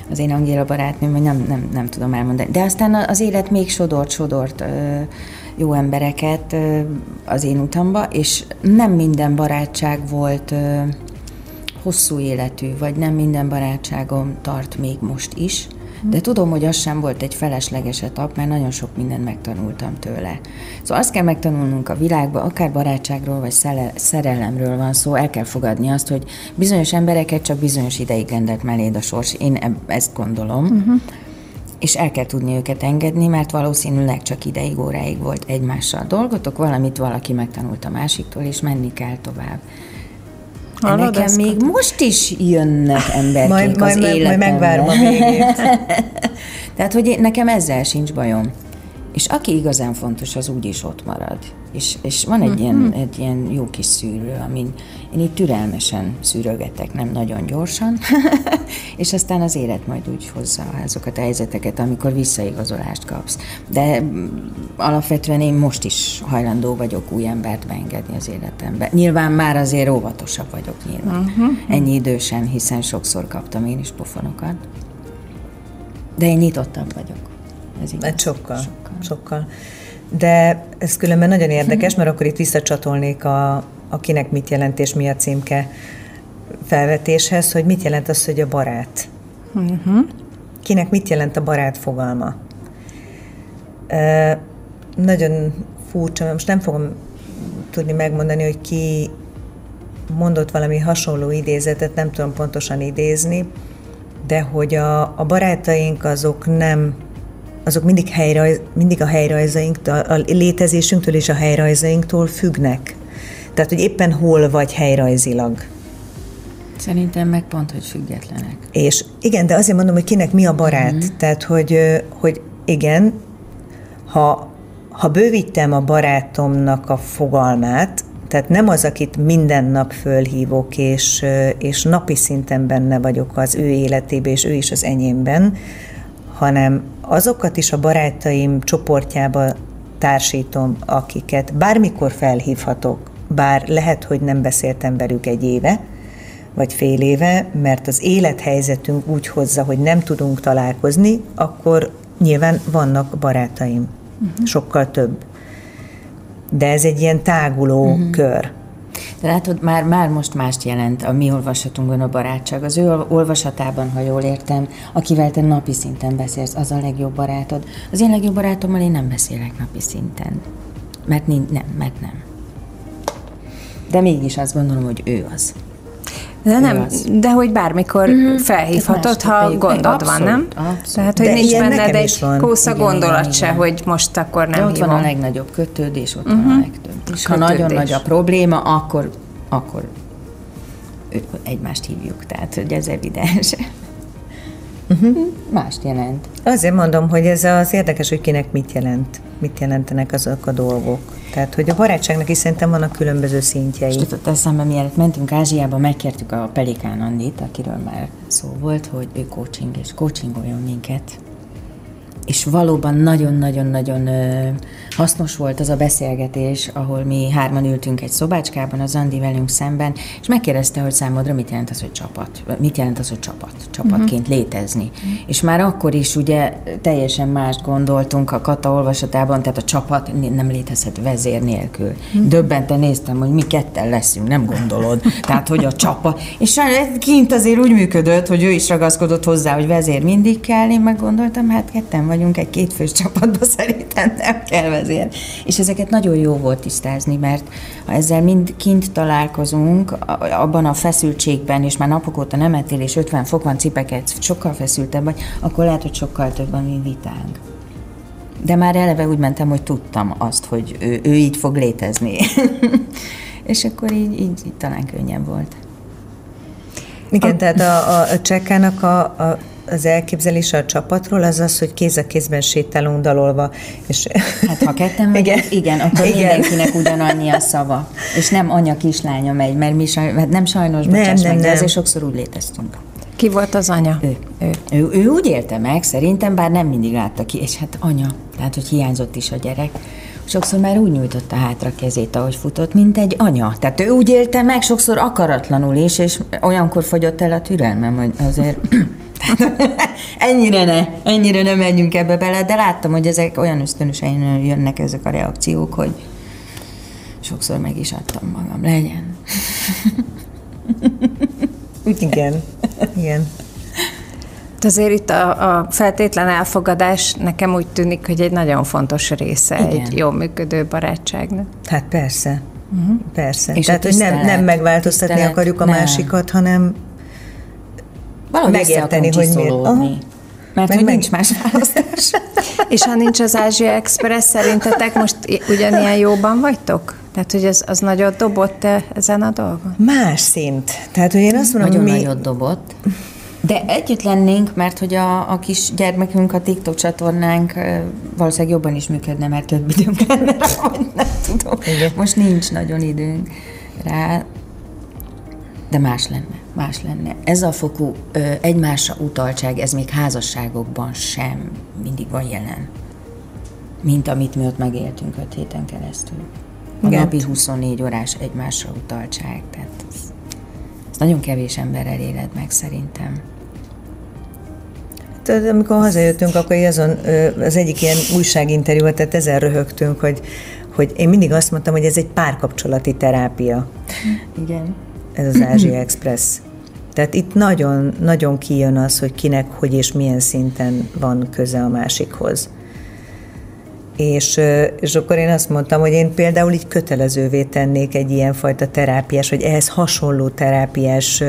[SPEAKER 3] az én Angéla barátnőm, hogy nem, nem, nem tudom elmondani. De aztán az élet még sodort, sodort jó embereket az én utamba, és nem minden barátság volt hosszú életű, vagy nem minden barátságom tart még most is, de tudom, hogy az sem volt egy felesleges etap, mert nagyon sok mindent megtanultam tőle. Szóval azt kell megtanulnunk a világba, akár barátságról vagy szerelemről van szó, el kell fogadni azt, hogy bizonyos embereket csak bizonyos ideig rendelt melléd a sors. Én ezt gondolom. Uh-huh. És el kell tudni őket engedni, mert valószínűleg csak ideig, óráig volt egymással dolgotok, valamit valaki megtanult a másiktól, és menni kell tovább. Hallod, Nekem még kötött? most is jönnek emberek majd, az majd, életembe. Majd megvárom a végét. (laughs) Tehát, hogy én, nekem ezzel sincs bajom. És aki igazán fontos, az úgyis ott marad. És, és van egy, mm-hmm. ilyen, egy ilyen jó kis szűrő, amin én itt türelmesen szűrögetek, nem nagyon gyorsan, (laughs) és aztán az élet majd úgy hozza azokat a helyzeteket, amikor visszaigazolást kapsz. De alapvetően én most is hajlandó vagyok új embert beengedni az életembe. Nyilván már azért óvatosabb vagyok nyilván. Uh-huh. Ennyi idősen, hiszen sokszor kaptam én is pofonokat. De én nyitottabb vagyok.
[SPEAKER 4] Ez igaz. Hát sokkal, sokkal. sokkal. De ez különben nagyon érdekes, mert akkor itt visszacsatolnék a, akinek mit jelent és mi a címke felvetéshez, hogy mit jelent az, hogy a barát. Uh-huh. Kinek mit jelent a barát fogalma. E, nagyon furcsa, most nem fogom tudni megmondani, hogy ki mondott valami hasonló idézetet, nem tudom pontosan idézni, de hogy a, a barátaink azok nem azok mindig, helyrajz, mindig a helyrajzainktól, a létezésünktől és a helyrajzainktól függnek. Tehát, hogy éppen hol vagy helyrajzilag.
[SPEAKER 3] Szerintem meg pont, hogy függetlenek.
[SPEAKER 4] És igen, de azért mondom, hogy kinek mi a barát. Mm-hmm. Tehát, hogy, hogy igen, ha, ha bővítem a barátomnak a fogalmát, tehát nem az, akit minden nap fölhívok, és, és napi szinten benne vagyok az ő életében, és ő is az enyémben, hanem azokat is a barátaim csoportjába társítom, akiket bármikor felhívhatok, bár lehet, hogy nem beszéltem velük egy éve, vagy fél éve, mert az élethelyzetünk úgy hozza, hogy nem tudunk találkozni, akkor nyilván vannak barátaim, uh-huh. sokkal több. De ez egy ilyen táguló uh-huh. kör.
[SPEAKER 3] De látod, már, már most mást jelent a mi olvasatunkban a barátság. Az ő olvasatában, ha jól értem, akivel te napi szinten beszélsz, az a legjobb barátod. Az én legjobb barátommal én nem beszélek napi szinten. Mert nem, mert nem. De mégis azt gondolom, hogy ő az.
[SPEAKER 2] De nem, az. de hogy bármikor mm-hmm. felhívhatod, ha gondod abszolút, van, nem? Abszolút. Tehát, hogy de nincs benned egy kósza gondolat igen, se, igen. hogy most akkor nem
[SPEAKER 3] de ott hívom. van a legnagyobb kötődés, ott uh-huh. van a mhm. És ha nagyon nagy a probléma, akkor, akkor egymást hívjuk, tehát hogy ez evidens. Uh-huh. (laughs) Mást jelent.
[SPEAKER 4] Azért mondom, hogy ez az érdekes, hogy kinek mit jelent, mit jelentenek azok a dolgok. Tehát, hogy a barátságnak is szerintem vannak különböző szintjei. És
[SPEAKER 3] tudod, eszembe, mielőtt mentünk Ázsiába, megkértük a Pelikán Andit, akiről már szó volt, hogy ő coaching, és coachingoljon minket és valóban nagyon-nagyon-nagyon hasznos volt az a beszélgetés, ahol mi hárman ültünk egy szobácskában, az Andi velünk szemben, és megkérdezte, hogy számodra mit jelent az, hogy csapat, mit jelent az, hogy csapat, csapatként uh-huh. létezni. Uh-huh. És már akkor is ugye teljesen mást gondoltunk a Kata olvasatában, tehát a csapat nem létezhet vezér nélkül. Uh-huh. Döbbenten néztem, hogy mi ketten leszünk, nem gondolod. tehát, hogy a csapat. És kint azért úgy működött, hogy ő is ragaszkodott hozzá, hogy vezér mindig kell, én meg gondoltam, hát ketten vagy vagyunk egy kétfős csapatban, (laughs) szerintem nem kell vezér. És ezeket nagyon jó volt tisztázni, mert ha ezzel mind kint találkozunk, abban a feszültségben, és már napok óta nem ettél, és 50 fok van cipeket, sokkal feszültebb vagy, akkor lehet, hogy sokkal több a mi vitánk. De már eleve úgy mentem, hogy tudtam azt, hogy ő, ő így fog létezni. (laughs) és akkor így, így, így talán könnyebb volt.
[SPEAKER 4] Igen, a... tehát a, a, a csekkának a, a az elképzelése a csapatról az az, hogy kéz a kézben sétálunk dalolva. És...
[SPEAKER 3] Hát ha ketten vagyunk, igen, igen akkor igen. mindenkinek ugyanannyi a szava. És nem anya kislánya megy, mert mi saj, hát nem sajnos, nem, bocsáss nem, meg, nem. de azért sokszor úgy léteztünk.
[SPEAKER 2] Ki volt az anya?
[SPEAKER 3] Ő. Ő. Ő, ő úgy élte meg, szerintem, bár nem mindig látta ki, és hát anya, tehát hogy hiányzott is a gyerek. Sokszor már úgy nyújtotta hátra kezét, ahogy futott, mint egy anya. Tehát ő úgy élte meg, sokszor akaratlanul is, és olyankor fogyott el a türelmem, hogy azért (laughs) ennyire ne, ennyire nem menjünk ebbe bele, de láttam, hogy ezek olyan ösztönösen jönnek ezek a reakciók, hogy sokszor meg is adtam magam. Legyen. (laughs)
[SPEAKER 4] Igen, igen.
[SPEAKER 2] De azért itt a, a feltétlen elfogadás nekem úgy tűnik, hogy egy nagyon fontos része
[SPEAKER 3] Igen.
[SPEAKER 2] egy jó működő barátságnak.
[SPEAKER 4] Hát persze. Uh-huh. Persze.
[SPEAKER 3] És
[SPEAKER 4] Tehát, hogy nem, nem megváltoztatni
[SPEAKER 3] Tisztelet,
[SPEAKER 4] akarjuk a
[SPEAKER 3] nem.
[SPEAKER 4] másikat, hanem
[SPEAKER 3] Valahogy
[SPEAKER 4] Megérteni, hogy miért.
[SPEAKER 3] Mert
[SPEAKER 4] Meg
[SPEAKER 3] hogy
[SPEAKER 4] meg-
[SPEAKER 3] nincs más választás. (laughs)
[SPEAKER 2] És ha nincs az Ázsia Express, szerintetek most ugyanilyen jóban vagytok? Tehát, hogy ez, az nagyot dobott -e ezen a dolgon?
[SPEAKER 4] más szint. Tehát, hogy én azt mondom,
[SPEAKER 3] Nagyon
[SPEAKER 4] mi...
[SPEAKER 3] nagyot dobott. De együtt lennénk, mert hogy a, a kis gyermekünk, a TikTok csatornánk valószínűleg jobban is működne, mert több időnk lenne rá, nem tudom.
[SPEAKER 4] Igen.
[SPEAKER 3] Most nincs nagyon időnk rá, de más lenne, más lenne. Ez a fokú ö, egymásra utaltság, ez még házasságokban sem mindig van jelen. Mint amit mi ott megéltünk öt héten keresztül. A
[SPEAKER 4] Igen.
[SPEAKER 3] napi 24 órás egymásra utaltság, tehát ez, ez nagyon kevés emberrel éled meg szerintem.
[SPEAKER 4] Tehát, amikor hazajöttünk, akkor azon, az egyik ilyen újságinterjú volt, tehát ezen röhögtünk, hogy, hogy én mindig azt mondtam, hogy ez egy párkapcsolati terápia,
[SPEAKER 3] Igen.
[SPEAKER 4] ez az Ázsia Express. Tehát itt nagyon, nagyon kijön az, hogy kinek, hogy és milyen szinten van köze a másikhoz. És, és akkor én azt mondtam, hogy én például így kötelezővé tennék egy ilyenfajta terápiás, vagy ehhez hasonló terápiás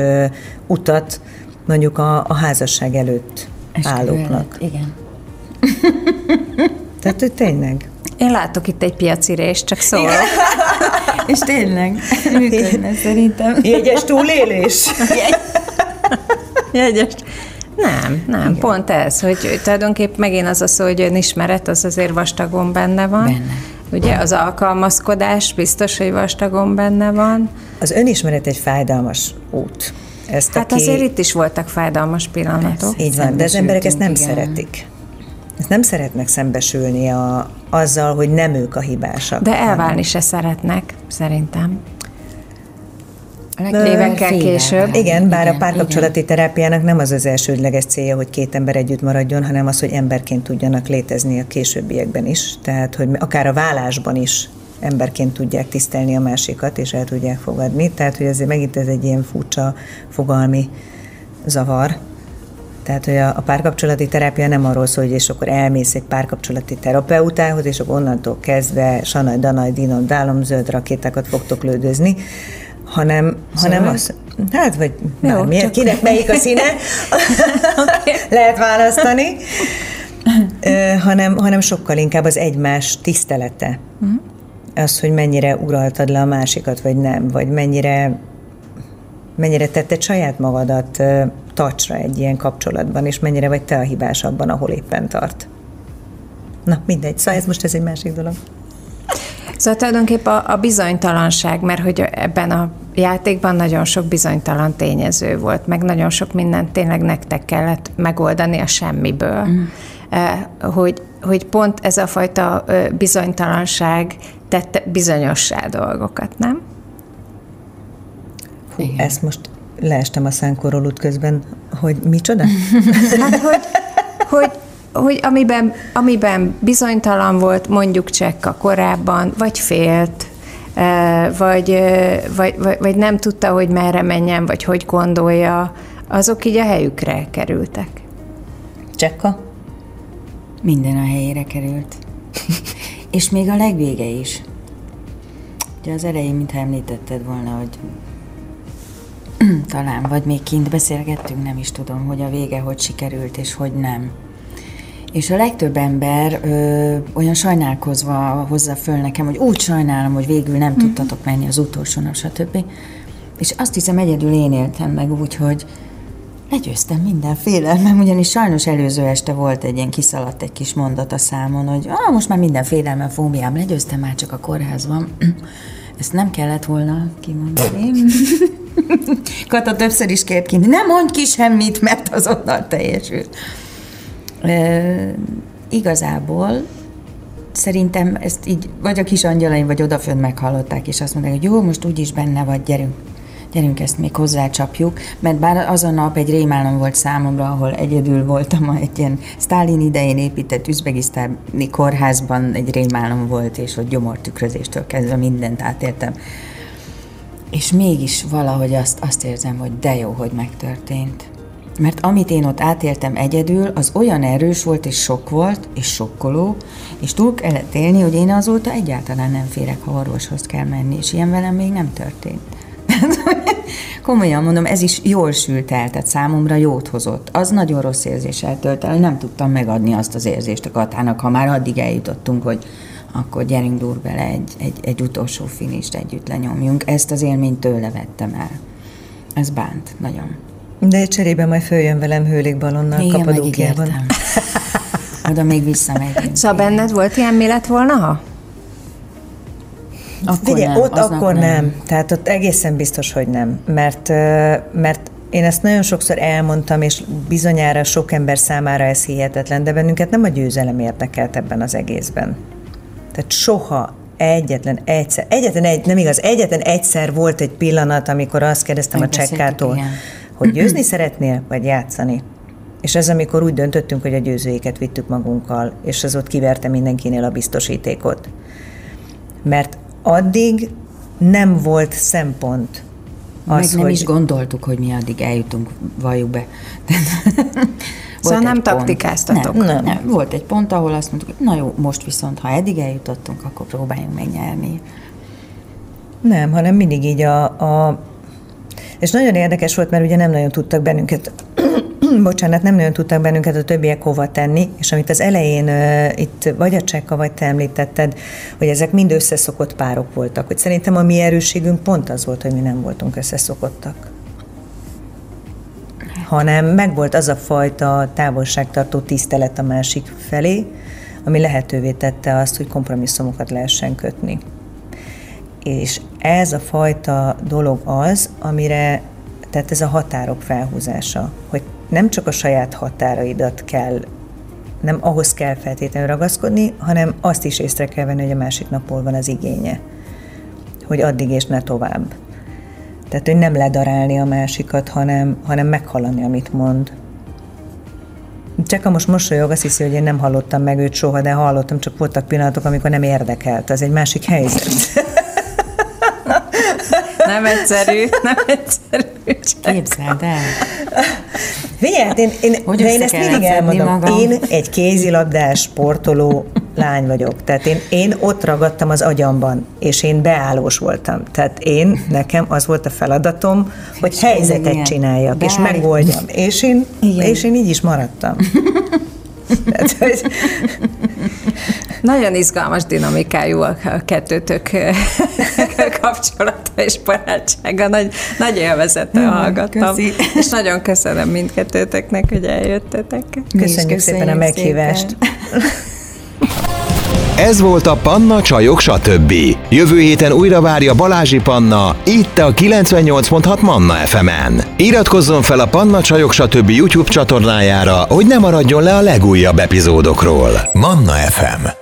[SPEAKER 4] utat mondjuk a, a házasság előtt
[SPEAKER 3] Esküvő
[SPEAKER 4] állóknak.
[SPEAKER 3] előtt, Igen.
[SPEAKER 4] Tehát, hogy tényleg.
[SPEAKER 2] Én látok itt egy piaci részt, csak szólok.
[SPEAKER 3] És tényleg (laughs) működne szerintem.
[SPEAKER 4] Jegyes túlélés. (laughs)
[SPEAKER 2] Jegyes. Nem, nem, Igen. pont ez, hogy tulajdonképp megint az a szó, hogy önismeret, az azért vastagon benne van.
[SPEAKER 3] Benne.
[SPEAKER 2] Ugye az alkalmazkodás biztos, hogy vastagon benne van.
[SPEAKER 4] Az önismeret egy fájdalmas út. Ezt
[SPEAKER 2] Hát
[SPEAKER 4] aki,
[SPEAKER 2] azért itt is voltak fájdalmas pillanatok.
[SPEAKER 4] Így van, de az emberek ezt nem
[SPEAKER 3] igen.
[SPEAKER 4] szeretik. Ezt nem szeretnek szembesülni a, azzal, hogy nem ők a hibásak.
[SPEAKER 2] De elválni se szeretnek, szerintem.
[SPEAKER 3] A
[SPEAKER 2] Évekkel később.
[SPEAKER 4] Igen, bár a
[SPEAKER 3] Igen,
[SPEAKER 4] párkapcsolati terápiának nem az az elsődleges célja, hogy két ember együtt maradjon, hanem az, hogy emberként tudjanak létezni a későbbiekben is. Tehát, hogy akár a vállásban is emberként tudják tisztelni a másikat, és el tudják fogadni. Tehát, hogy azért megint ez egy ilyen furcsa fogalmi zavar. Tehát, hogy a, a párkapcsolati terápia nem arról szól, hogy és akkor elmész egy párkapcsolati terapeutához, és akkor onnantól kezdve sanaj, danaj, dinom, dálom, zöld rakétákat fogtok lődözni, hanem, hanem az, hát vagy bármilyen,
[SPEAKER 2] csak-
[SPEAKER 4] kinek melyik a színe, (laughs) lehet választani, Ö, hanem, hanem sokkal inkább az egymás tisztelete. Az, hogy mennyire uraltad le a másikat, vagy nem, vagy mennyire mennyire tetted saját magadat ö, tacsra egy ilyen kapcsolatban, és mennyire vagy te a hibás abban, ahol éppen tart. Na, mindegy. Szóval ez most ez egy másik dolog.
[SPEAKER 2] Szóval tulajdonképpen a, a bizonytalanság, mert hogy ebben a játékban nagyon sok bizonytalan tényező volt, meg nagyon sok mindent tényleg nektek kellett megoldani a semmiből. Mm. Hogy, hogy pont ez a fajta bizonytalanság tette bizonyossá dolgokat, nem?
[SPEAKER 4] Hú, ezt most leestem a szánkorról közben, hogy micsoda? (laughs)
[SPEAKER 2] Hát, hogy, hogy, hogy amiben, amiben bizonytalan volt mondjuk Csekka korábban, vagy félt, eh, vagy, eh, vagy, vagy, vagy nem tudta, hogy merre menjen, vagy hogy gondolja, azok így a helyükre kerültek.
[SPEAKER 4] Csekka?
[SPEAKER 3] Minden a helyére került. És még a legvége is. Ugye az elején, mintha említetted volna, hogy talán, vagy még kint beszélgettünk, nem is tudom, hogy a vége hogy sikerült, és hogy nem. És a legtöbb ember ö, olyan sajnálkozva hozza föl nekem, hogy úgy sajnálom, hogy végül nem mm-hmm. tudtatok menni az utolsó nap, stb. És azt hiszem, egyedül én éltem meg úgy, hogy legyőztem minden félelmem, ugyanis sajnos előző este volt egy ilyen kiszaladt egy kis mondat a számon, hogy ah, most már minden félelmem, fóbiám, legyőztem már csak a kórházban. (clears throat) Ezt nem kellett volna kimondani. (clears throat) (laughs) Kata többször is ki, nem mondj ki semmit, mert azonnal teljesül. E, igazából szerintem ezt így, vagy a kis angyalaim, vagy odafönn meghallották, és azt mondták, hogy jó, most úgyis benne vagy, gyerünk, gyerünk ezt még hozzácsapjuk, mert bár az a nap egy rémálom volt számomra, ahol egyedül voltam egy ilyen Stalin idején épített üzbegisztáni kórházban egy rémálom volt, és hogy gyomortükrözéstől kezdve mindent átéltem. És mégis valahogy azt, azt érzem, hogy de jó, hogy megtörtént. Mert amit én ott átéltem egyedül, az olyan erős volt, és sok volt, és sokkoló, és túl kellett élni, hogy én azóta egyáltalán nem férek, ha orvoshoz kell menni, és ilyen velem még nem történt. (laughs) Komolyan mondom, ez is jól sült el, tehát számomra jót hozott. Az nagyon rossz érzés eltölt el, nem tudtam megadni azt az érzést a Katának, ha már addig eljutottunk, hogy akkor gyerünk dur bele egy, egy, egy utolsó finist együtt lenyomjunk. Ezt az élményt tőle vettem el. Ez bánt, nagyon.
[SPEAKER 4] De cserébe majd följön velem hőlékbalonnal
[SPEAKER 3] Igen,
[SPEAKER 4] Kapadókiában.
[SPEAKER 3] megígértem. (laughs) Oda még visszamegyünk.
[SPEAKER 2] Szóval benned volt ilyen, mi lett volna, ha?
[SPEAKER 3] Akkor
[SPEAKER 4] Figyelj,
[SPEAKER 3] nem,
[SPEAKER 4] ott akkor nem. nem. Tehát ott egészen biztos, hogy nem. Mert, mert én ezt nagyon sokszor elmondtam, és bizonyára sok ember számára ez hihetetlen, de bennünket nem a győzelem érdekelt ebben az egészben. Tehát soha egyetlen egyszer, egyetlen egy, nem igaz, egyetlen egyszer volt egy pillanat, amikor azt kérdeztem a
[SPEAKER 3] Megbeszéltük,
[SPEAKER 4] csekkától,
[SPEAKER 3] igen.
[SPEAKER 4] hogy győzni szeretnél, vagy játszani? És ez amikor úgy döntöttünk, hogy a győzőjéket vittük magunkkal, és az ott kiverte mindenkinél a biztosítékot. Mert addig nem volt szempont
[SPEAKER 3] Meg
[SPEAKER 4] az,
[SPEAKER 3] nem
[SPEAKER 4] hogy
[SPEAKER 3] is gondoltuk, hogy mi addig eljutunk, valljuk be. (laughs)
[SPEAKER 2] Szóval nem taktikáztatok?
[SPEAKER 3] Nem,
[SPEAKER 4] Nem.
[SPEAKER 3] nem. Volt egy pont, ahol azt mondtuk, hogy na jó, most viszont, ha eddig eljutottunk, akkor próbáljunk megnyerni.
[SPEAKER 4] Nem, hanem mindig így a, a... És nagyon érdekes volt, mert ugye nem nagyon tudtak bennünket (clears throat) bocsánat, nem nagyon tudtak bennünket a többiek hova tenni, és amit az elején uh, itt vagy a Csekka, vagy te említetted, hogy ezek mind összeszokott párok voltak, hogy szerintem a mi erősségünk pont az volt, hogy mi nem voltunk összeszokottak hanem megvolt az a fajta távolságtartó tisztelet a másik felé, ami lehetővé tette azt, hogy kompromisszumokat lehessen kötni. És ez a fajta dolog az, amire, tehát ez a határok felhúzása, hogy nem csak a saját határaidat kell, nem ahhoz kell feltétlenül ragaszkodni, hanem azt is észre kell venni, hogy a másiknak hol van az igénye. Hogy addig és ne tovább. Tehát, hogy nem ledarálni a másikat, hanem, hanem meghallani, amit mond. Csak most mosolyog, azt hiszi, hogy én nem hallottam meg őt soha, de hallottam, csak voltak pillanatok, amikor nem érdekelt. Az egy másik helyzet.
[SPEAKER 2] Nem egyszerű, nem egyszerű.
[SPEAKER 3] Képzeld el.
[SPEAKER 4] Figyelj, hát én, én,
[SPEAKER 3] Hogy
[SPEAKER 4] de én ezt mindig elmondom.
[SPEAKER 3] magam.
[SPEAKER 4] Én egy kézilabdás, sportoló lány vagyok. Tehát én, én ott ragadtam az agyamban, és én beállós voltam. Tehát én, nekem az volt a feladatom, hogy
[SPEAKER 3] És
[SPEAKER 4] helyzetet csináljak, és
[SPEAKER 3] Beállj.
[SPEAKER 4] megoldjam. És én,
[SPEAKER 3] Igen.
[SPEAKER 4] és én így is maradtam. (laughs) Tehát, hogy,
[SPEAKER 2] Nagyon izgalmas dinamikájú a kettőtök (laughs) kapcsolata és barátsága. Nagy, nagy élvezettel hallgattam.
[SPEAKER 3] köszi.
[SPEAKER 2] És nagyon köszönöm mindkettőtöknek, hogy eljöttetek.
[SPEAKER 3] Is
[SPEAKER 4] köszönjük szépen a meghívást.
[SPEAKER 3] szépen.
[SPEAKER 1] Ez volt a Panna Csajok stb. Jövő héten újra várja Balázsi Panna, itt a 98.6 Manna FM-en. Iratkozzon fel a Panna Csajok stb. YouTube csatornájára, hogy ne maradjon le a legújabb epizódokról. Manna FM